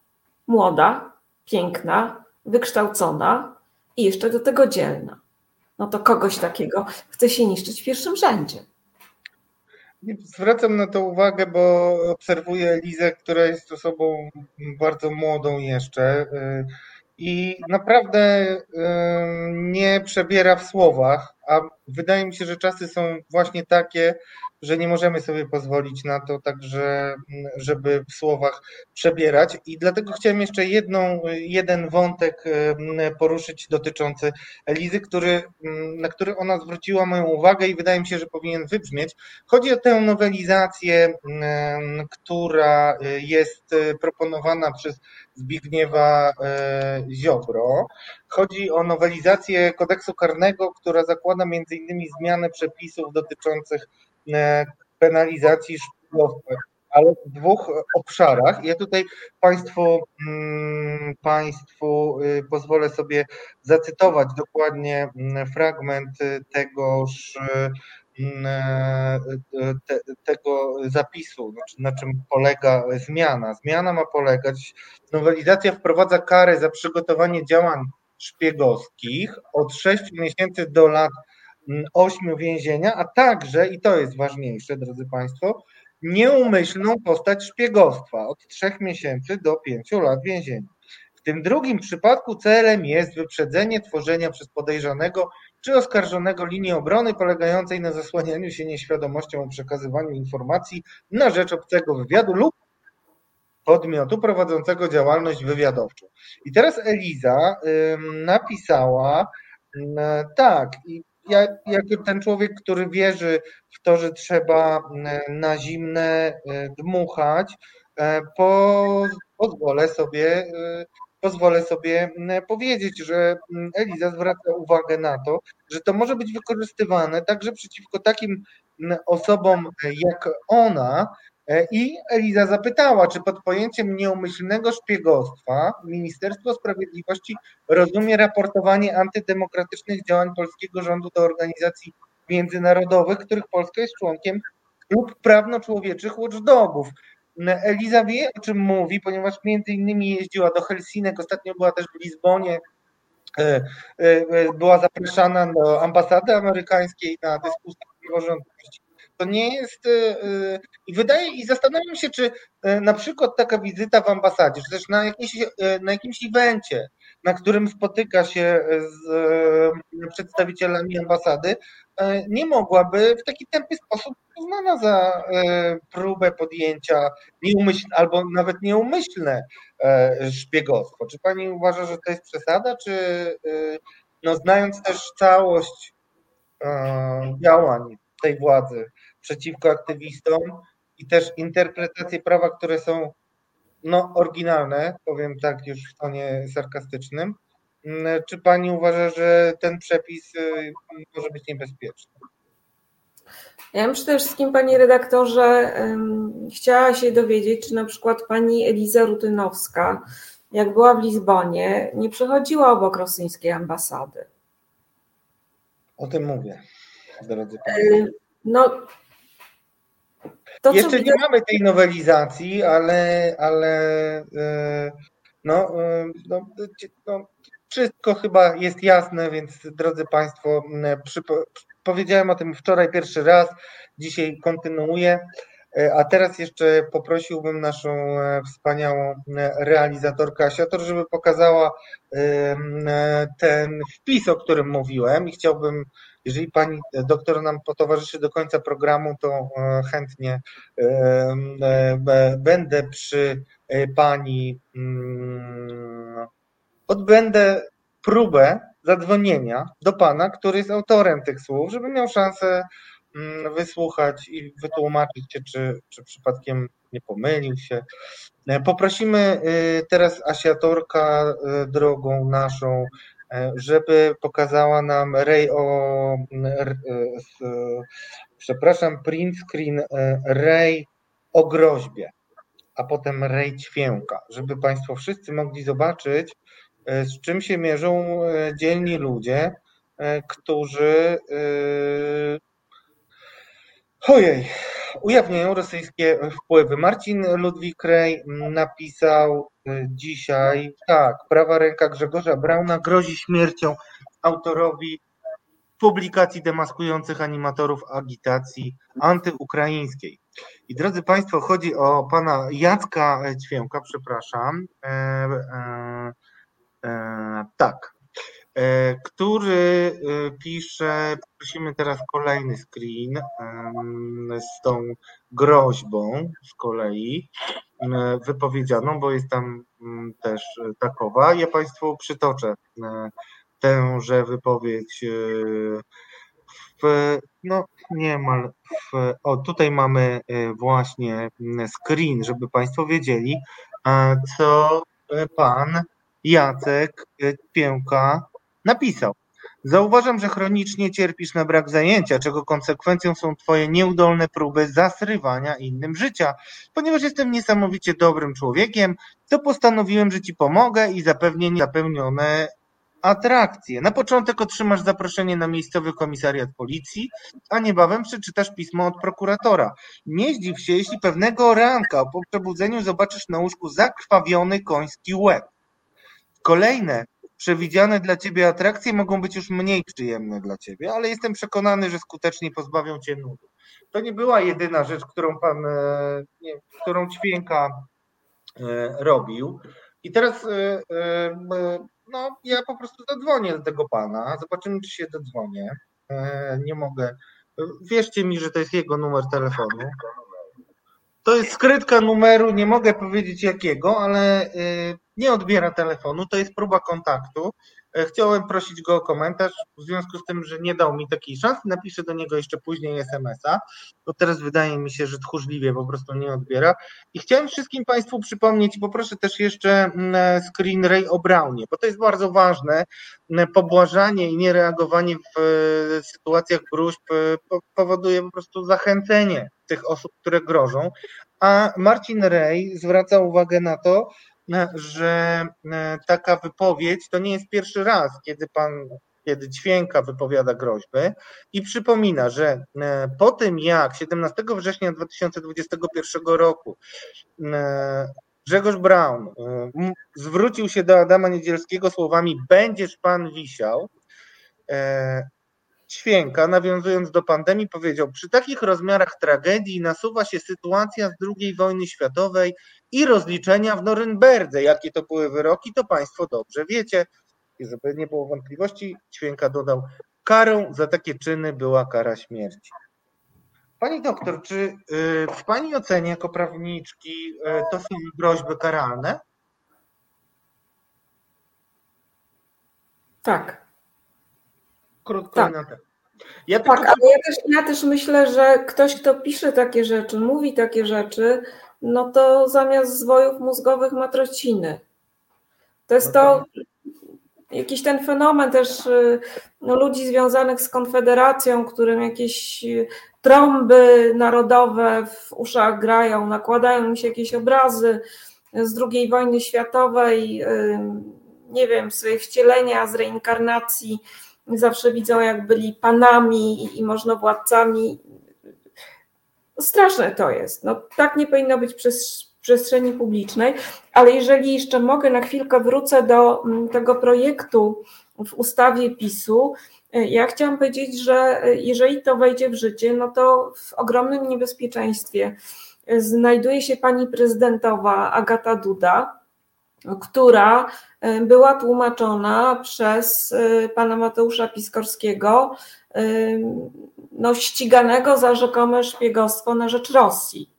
Młoda, piękna, wykształcona, i jeszcze do tego dzielna. No to kogoś takiego chce się niszczyć w pierwszym rzędzie. Zwracam na to uwagę, bo obserwuję Elizę, która jest osobą bardzo młodą jeszcze i naprawdę nie przebiera w słowach, a wydaje mi się, że czasy są właśnie takie, że nie możemy sobie pozwolić na to, także żeby w słowach przebierać. I dlatego chciałem jeszcze jedną, jeden wątek poruszyć dotyczący Elizy, który, na który ona zwróciła moją uwagę i wydaje mi się, że powinien wybrzmieć. Chodzi o tę nowelizację, która jest proponowana przez Zbigniewa e, Ziobro. Chodzi o nowelizację kodeksu karnego, która zakłada innymi zmianę przepisów dotyczących e, penalizacji szpiegowstwa, ale w dwóch obszarach. Ja tutaj Państwu, mm, państwu y, pozwolę sobie zacytować dokładnie mm, fragment tegoż mm, e, te, tego zapisu, znaczy na czym polega zmiana. Zmiana ma polegać, nowelizacja wprowadza karę za przygotowanie działań szpiegowskich od 6 miesięcy do lat 8 więzienia, a także, i to jest ważniejsze, drodzy Państwo, nieumyślną postać szpiegostwa od 3 miesięcy do 5 lat więzienia. W tym drugim przypadku celem jest wyprzedzenie tworzenia przez podejrzanego czy oskarżonego linii obrony polegającej na zasłanianiu się nieświadomością o przekazywaniu informacji na rzecz obcego wywiadu lub podmiotu prowadzącego działalność wywiadowczą. I teraz Eliza napisała tak, i ja, jako ten człowiek, który wierzy w to, że trzeba na zimne dmuchać, po, pozwolę sobie pozwolę sobie powiedzieć, że Eliza zwraca uwagę na to, że to może być wykorzystywane także przeciwko takim osobom jak ona, E, I Eliza zapytała, czy pod pojęciem nieumyślnego szpiegostwa Ministerstwo Sprawiedliwości rozumie raportowanie antydemokratycznych działań polskiego rządu do organizacji międzynarodowych, których Polska jest członkiem, lub prawno-człowieczych watchdogów. Eliza wie, o czym mówi, ponieważ między innymi jeździła do Helsinek, ostatnio była też w Lizbonie, e, e, była zapraszana do ambasady amerykańskiej na dyskusję o praworządności to nie jest. Y, y, I wydaje, i zastanawiam się, czy y, na przykład taka wizyta w ambasadzie, czy też na, jakimś, na jakimś evencie, na którym spotyka się z przedstawicielami ambasady, nie mogłaby w taki tępy sposób uznana za próbę podjęcia nieumyślne, albo nawet nieumyślne szpiegostwo. Czy pani uważa, że to jest przesada, czy no, znając też całość działań tej władzy, przeciwko aktywistom i też interpretacje prawa, które są no, oryginalne, powiem tak już w tonie sarkastycznym. Mm, czy pani uważa, że ten przepis y, może być niebezpieczny? Ja bym przede wszystkim, panie redaktorze, chciała się dowiedzieć, czy na przykład pani Eliza Rutynowska, jak była w Lizbonie, nie przechodziła obok rosyjskiej ambasady. O tym mówię, drodzy państwo. No, to, Jeszcze nie mamy tej nowelizacji, ale, ale e, no, e, no, no, wszystko chyba jest jasne, więc drodzy Państwo, przypo, powiedziałem o tym wczoraj pierwszy raz, dzisiaj kontynuuję. E, a teraz jeszcze poprosiłbym naszą wspaniałą realizatorkę Asiator, żeby pokazała ten wpis, o którym mówiłem i chciałbym jeżeli pani doktor nam potowarzyszy do końca programu, to e, chętnie e, e, będę przy pani, mm, odbędę próbę zadzwonienia do pana, który jest autorem tych słów, żeby miał szansę mm, wysłuchać i wytłumaczyć się, czy, czy przypadkiem nie pomylił się. Poprosimy teraz Asiatorka drogą naszą E, żeby pokazała nam Ray o, e, przepraszam, print screen e, Ray o groźbie, a potem Ray ćwięka, żeby Państwo wszyscy mogli zobaczyć, z czym się mierzą dzielni ludzie, którzy ojej, ujawniają rosyjskie wpływy. Marcin Ludwik Rej napisał y, dzisiaj, tak, prawa ręka Grzegorza Brauna grozi śmiercią autorowi publikacji demaskujących animatorów agitacji antyukraińskiej. I drodzy Państwo, chodzi o pana Jacka Ćwięka, przepraszam. E, e, e, tak. Który pisze, prosimy teraz kolejny screen z tą groźbą z kolei wypowiedzianą, bo jest tam mm, też takowa. Ja Państwu przytoczę tęże wypowiedź w, no niemal, w, o tutaj mamy właśnie screen, żeby Państwo wiedzieli, co pan Jacek Pięka napisał. Zauważam, że chronicznie cierpisz na brak zajęcia, czego konsekwencją są Twoje nieudolne próby zasrywania innym życia. Ponieważ jestem niesamowicie dobrym człowiekiem, to postanowiłem, że Ci pomogę i zapewnię zapełnione atrakcje. Na początek otrzymasz zaproszenie na miejscowy komisariat policji, a niebawem przeczytasz pismo od prokuratora. Nie zdziw się, jeśli pewnego ranka po przebudzeniu zobaczysz na łóżku zakrwawiony koński łeb. Kolejne przewidziane dla ciebie atrakcje mogą być już mniej przyjemne dla ciebie, ale jestem przekonany, że skutecznie pozbawią cię nudu. To nie była jedyna rzecz, którą pan, e, nie, którą Ćwięka e, robił. I teraz e, no, ja po prostu zadzwonię do tego pana, zobaczymy, czy się dodzwonię. Nie mogę. Wierzcie mi, że to jest jego numer telefonu. To jest skrytka numeru, nie mogę powiedzieć jakiego, ale nie odbiera telefonu, to jest próba kontaktu. E, chciałem prosić go o komentarz, w związku z tym, że nie dał mi takiej szansy, napiszę do niego jeszcze później SMS-a, bo teraz wydaje mi się, że tchórzliwie po prostu nie odbiera. I chciałem wszystkim Państwu przypomnieć, poproszę też jeszcze mm, screen Ray O'Brownie, bo to jest bardzo ważne, mm, pobłażanie i niereagowanie w e, sytuacjach gruźb e, powoduje po prostu zachęcenie tych osób, które grożą, a Marcin Ray zwraca uwagę na to, że e, taka wypowiedź to nie jest pierwszy raz, kiedy pan, kiedy dźwięka wypowiada groźby i przypomina, że e, po tym jak 17 września 2021 roku e, Grzegorz Braun zwrócił się do Adama Niedzielskiego słowami będziesz pan wisiał, Ćwięka, nawiązując do pandemii, powiedział: Przy takich rozmiarach tragedii nasuwa się sytuacja z II wojny światowej i rozliczenia w Norymberdze. Jakie to były wyroki, to Państwo dobrze wiecie. I żeby nie było wątpliwości, Ćwięka dodał: Karą za takie czyny była kara śmierci. Pani doktor, czy y, w Pani ocenie jako prawniczki y, to są groźby karalne? Tak krótko tak. na temat. Ja tak, tylko... ale ja też, ja też myślę, że ktoś, kto pisze takie rzeczy, mówi takie rzeczy, no to zamiast zwojów mózgowych ma trociny. To jest no to jakiś ten fenomen też y, no, ludzi związanych z Konfederacją, którym jakieś y, trąby narodowe w uszach grają, nakładają im się jakieś obrazy z II wojny światowej, y, nie wiem, swoje wcielenia z reinkarnacji zawsze widzą, jak byli panami i, i możnowładcami. Straszne to jest. No, tak nie powinno być przez przestrzeni publicznej, ale jeżeli jeszcze mogę, na chwilkę wrócę do mm, tego projektu w ustawie PiSu. E, ja chciałam powiedzieć, że e, jeżeli to wejdzie w życie, no to w ogromnym niebezpieczeństwie e, znajduje się pani prezydentowa Agata Duda, która e, była tłumaczona przez e, pana Mateusza Piskorskiego, e, no, ściganego za rzekome szpiegostwo na rzecz Rosji.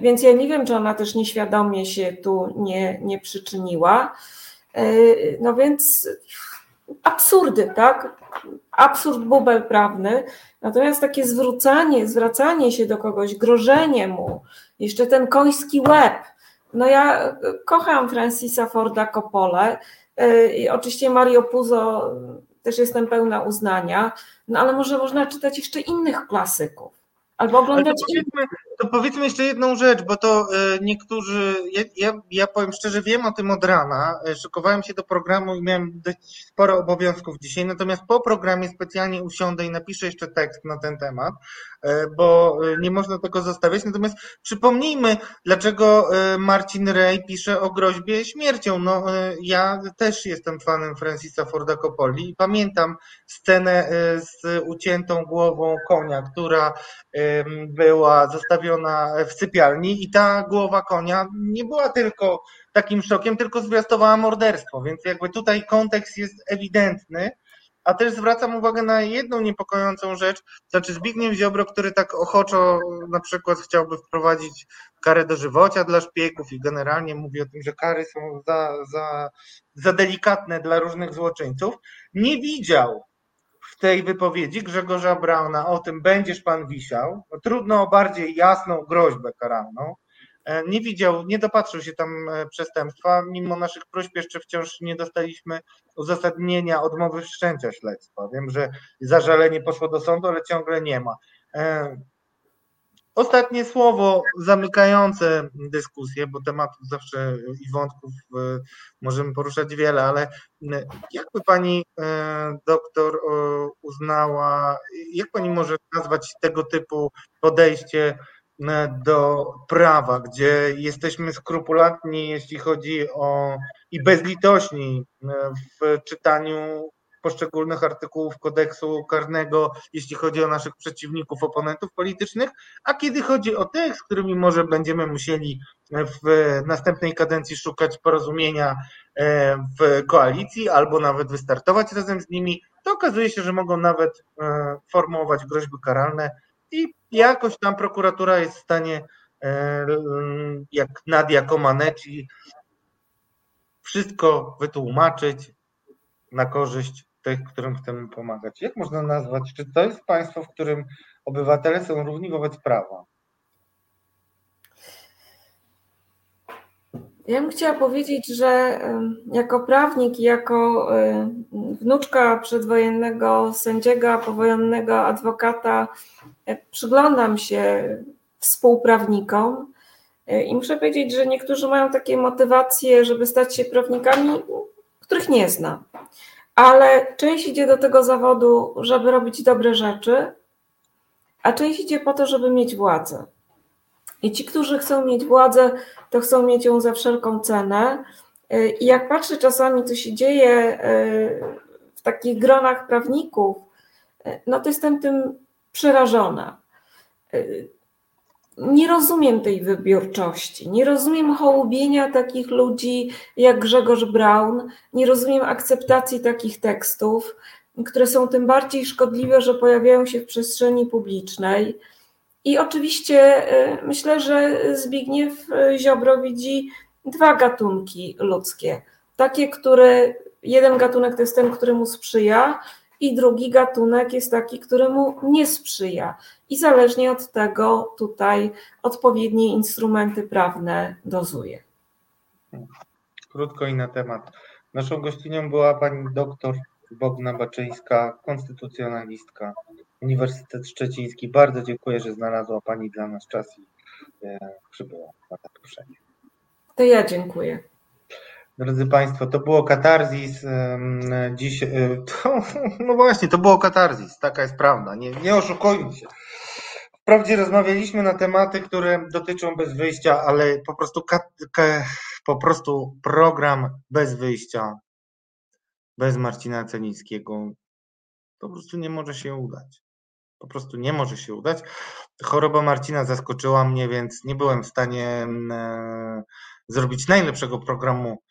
Więc ja nie wiem, czy ona też nieświadomie się tu nie, nie przyczyniła. No więc absurdy, tak? Absurd bubel prawny. Natomiast takie zwrócanie, zwracanie się do kogoś, grożenie mu, jeszcze ten koński łeb, no ja kocham Francisa Forda Coppole i oczywiście Mario Puzo też jestem pełna uznania, no ale może można czytać jeszcze innych klasyków. Albo oglądać. Powiedzmy, to powiedzmy jeszcze jedną rzecz, bo to e, niektórzy, ja, ja, ja powiem szczerze, wiem o tym od rana. E, szykowałem się do programu i miałem dość sporo obowiązków dzisiaj, natomiast po programie specjalnie usiądę i napiszę jeszcze tekst na ten temat, e, bo nie można tego zostawiać. Natomiast przypomnijmy, dlaczego Marcin Ray pisze o groźbie śmiercią. No, ja też jestem fanem Francisa Forda Coppoli i pamiętam scenę z uciętą głową konia, która była zostawiona w sypialni i ta głowa konia nie była tylko takim szokiem, tylko zwiastowała morderstwo, więc jakby tutaj kontekst jest ewidentny. A też zwracam uwagę na jedną niepokojącą rzecz, znaczy Zbigniew Ziobro, który tak ochoczo na przykład chciałby wprowadzić karę dożywocia dla szpiegów i generalnie mówi o tym, że kary są za, za, za delikatne dla różnych złoczyńców, nie widział w tej wypowiedzi Grzegorza Brauna o tym będziesz pan wisiał, no, trudno o bardziej jasną groźbę karalną, E, nie widział, nie dopatrzył się tam e, przestępstwa, mimo naszych próśb jeszcze wciąż nie dostaliśmy uzasadnienia odmowy wszczęcia śledztwa. Wiem, że zażalenie poszło do sądu, ale ciągle nie ma. E, ostatnie słowo zamykające dyskusję, bo tematów zawsze i wątków możemy poruszać wiele, ale jakby pani doktor uznała, jak pani może nazwać tego typu podejście do prawa, gdzie jesteśmy skrupulatni, jeśli chodzi o i bezlitośni w czytaniu poszczególnych artykułów kodeksu karnego, jeśli chodzi o naszych przeciwników, oponentów politycznych, a kiedy chodzi o tych, z którymi może będziemy musieli w następnej kadencji szukać porozumienia e, w koalicji albo nawet wystartować razem z nimi, to okazuje się, że mogą nawet e, formułować groźby karalne i jakoś tam prokuratura jest w stanie, e, jak Nadia Comaneci, wszystko wytłumaczyć na korzyść tych, którym chcemy pomagać. Jak można nazwać? Czy to jest państwo, w którym obywatele są równi wobec prawa? Ja bym chciała powiedzieć, że jako prawnik i jako wnuczka przedwojennego sędziego, powojennego adwokata przyglądam się współprawnikom i muszę powiedzieć, że niektórzy mają takie motywacje, żeby stać się prawnikami, których nie znam. Ale część idzie do tego zawodu, żeby robić dobre rzeczy, a część idzie po to, żeby mieć władzę. I ci, którzy chcą mieć władzę, to chcą mieć ją za wszelką cenę. Y, I jak patrzę czasami, co się dzieje y, w takich gronach prawników, y, no to jestem tym przerażona. Nie rozumiem tej wybiórczości, nie rozumiem hołubienia takich ludzi jak Grzegorz Braun, nie rozumiem akceptacji takich tekstów, które są tym bardziej szkodliwe, że pojawiają się w przestrzeni publicznej. I oczywiście y, myślę, że Zbigniew y, Ziobro widzi dwa gatunki ludzkie. Takie, które jeden gatunek to jest ten, który mu sprzyja, i drugi gatunek jest taki, który mu nie sprzyja. I zależnie od tego tutaj odpowiednie instrumenty prawne dozuje. Krótko i na temat. Naszą gościnią była pani doktor Bogna Baczyńska, konstytucjonalistka, Uniwersytet Szczeciński. Bardzo dziękuję, że znalazła Pani dla nas czas i e, przybyła na zaproszenie. To ja dziękuję. Drodzy Państwo, to było katarzis. Dziś, e, to, no właśnie, to było katarzis, taka jest prawda, nie, nie oszukujmy się. Wprawdzie rozmawialiśmy na tematy, które dotyczą bez wyjścia, ale po prostu, po prostu program bez wyjścia, bez Marcina Cenickiego, po prostu nie może się udać po prostu nie może się udać. Choroba Marcina zaskoczyła mnie, więc nie byłem w stanie e, zrobić najlepszego programu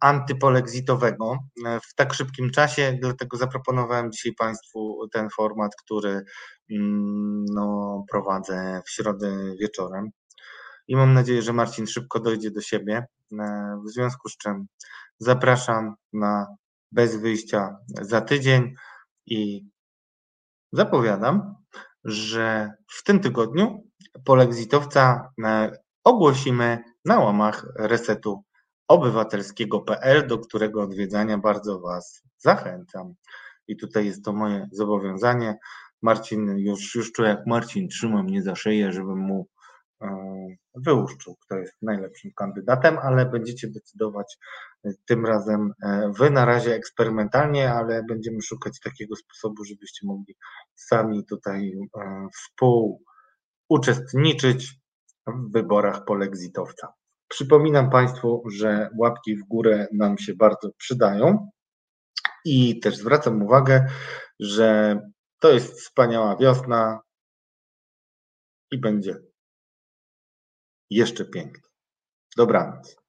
antypolexitowego e, w tak szybkim czasie, dlatego zaproponowałem dzisiaj Państwu ten format, który mm, no, prowadzę w środę wieczorem. I mam nadzieję, że Marcin szybko dojdzie do siebie, w związku z czym zapraszam na bez wyjścia za tydzień i Zapowiadam, że w tym tygodniu polexitowca e, ogłosimy na łamach resetu obywatelskiego.pl, do którego odwiedzania bardzo Was zachęcam. I tutaj jest to moje zobowiązanie. Marcin, już, już czuję, jak Marcin trzyma mnie za szyję, żebym mu E, wyłuszczył, kto jest najlepszym kandydatem, ale będziecie decydować e, tym razem e, wy na razie eksperymentalnie, ale będziemy szukać takiego sposobu, żebyście mogli sami tutaj współuczestniczyć w wyborach polexitowca. Przypominam Państwu, że łapki w górę nam się bardzo przydają i też zwracam uwagę, że to jest wspaniała wiosna i będzie jeszcze piękniej. Dobranoc.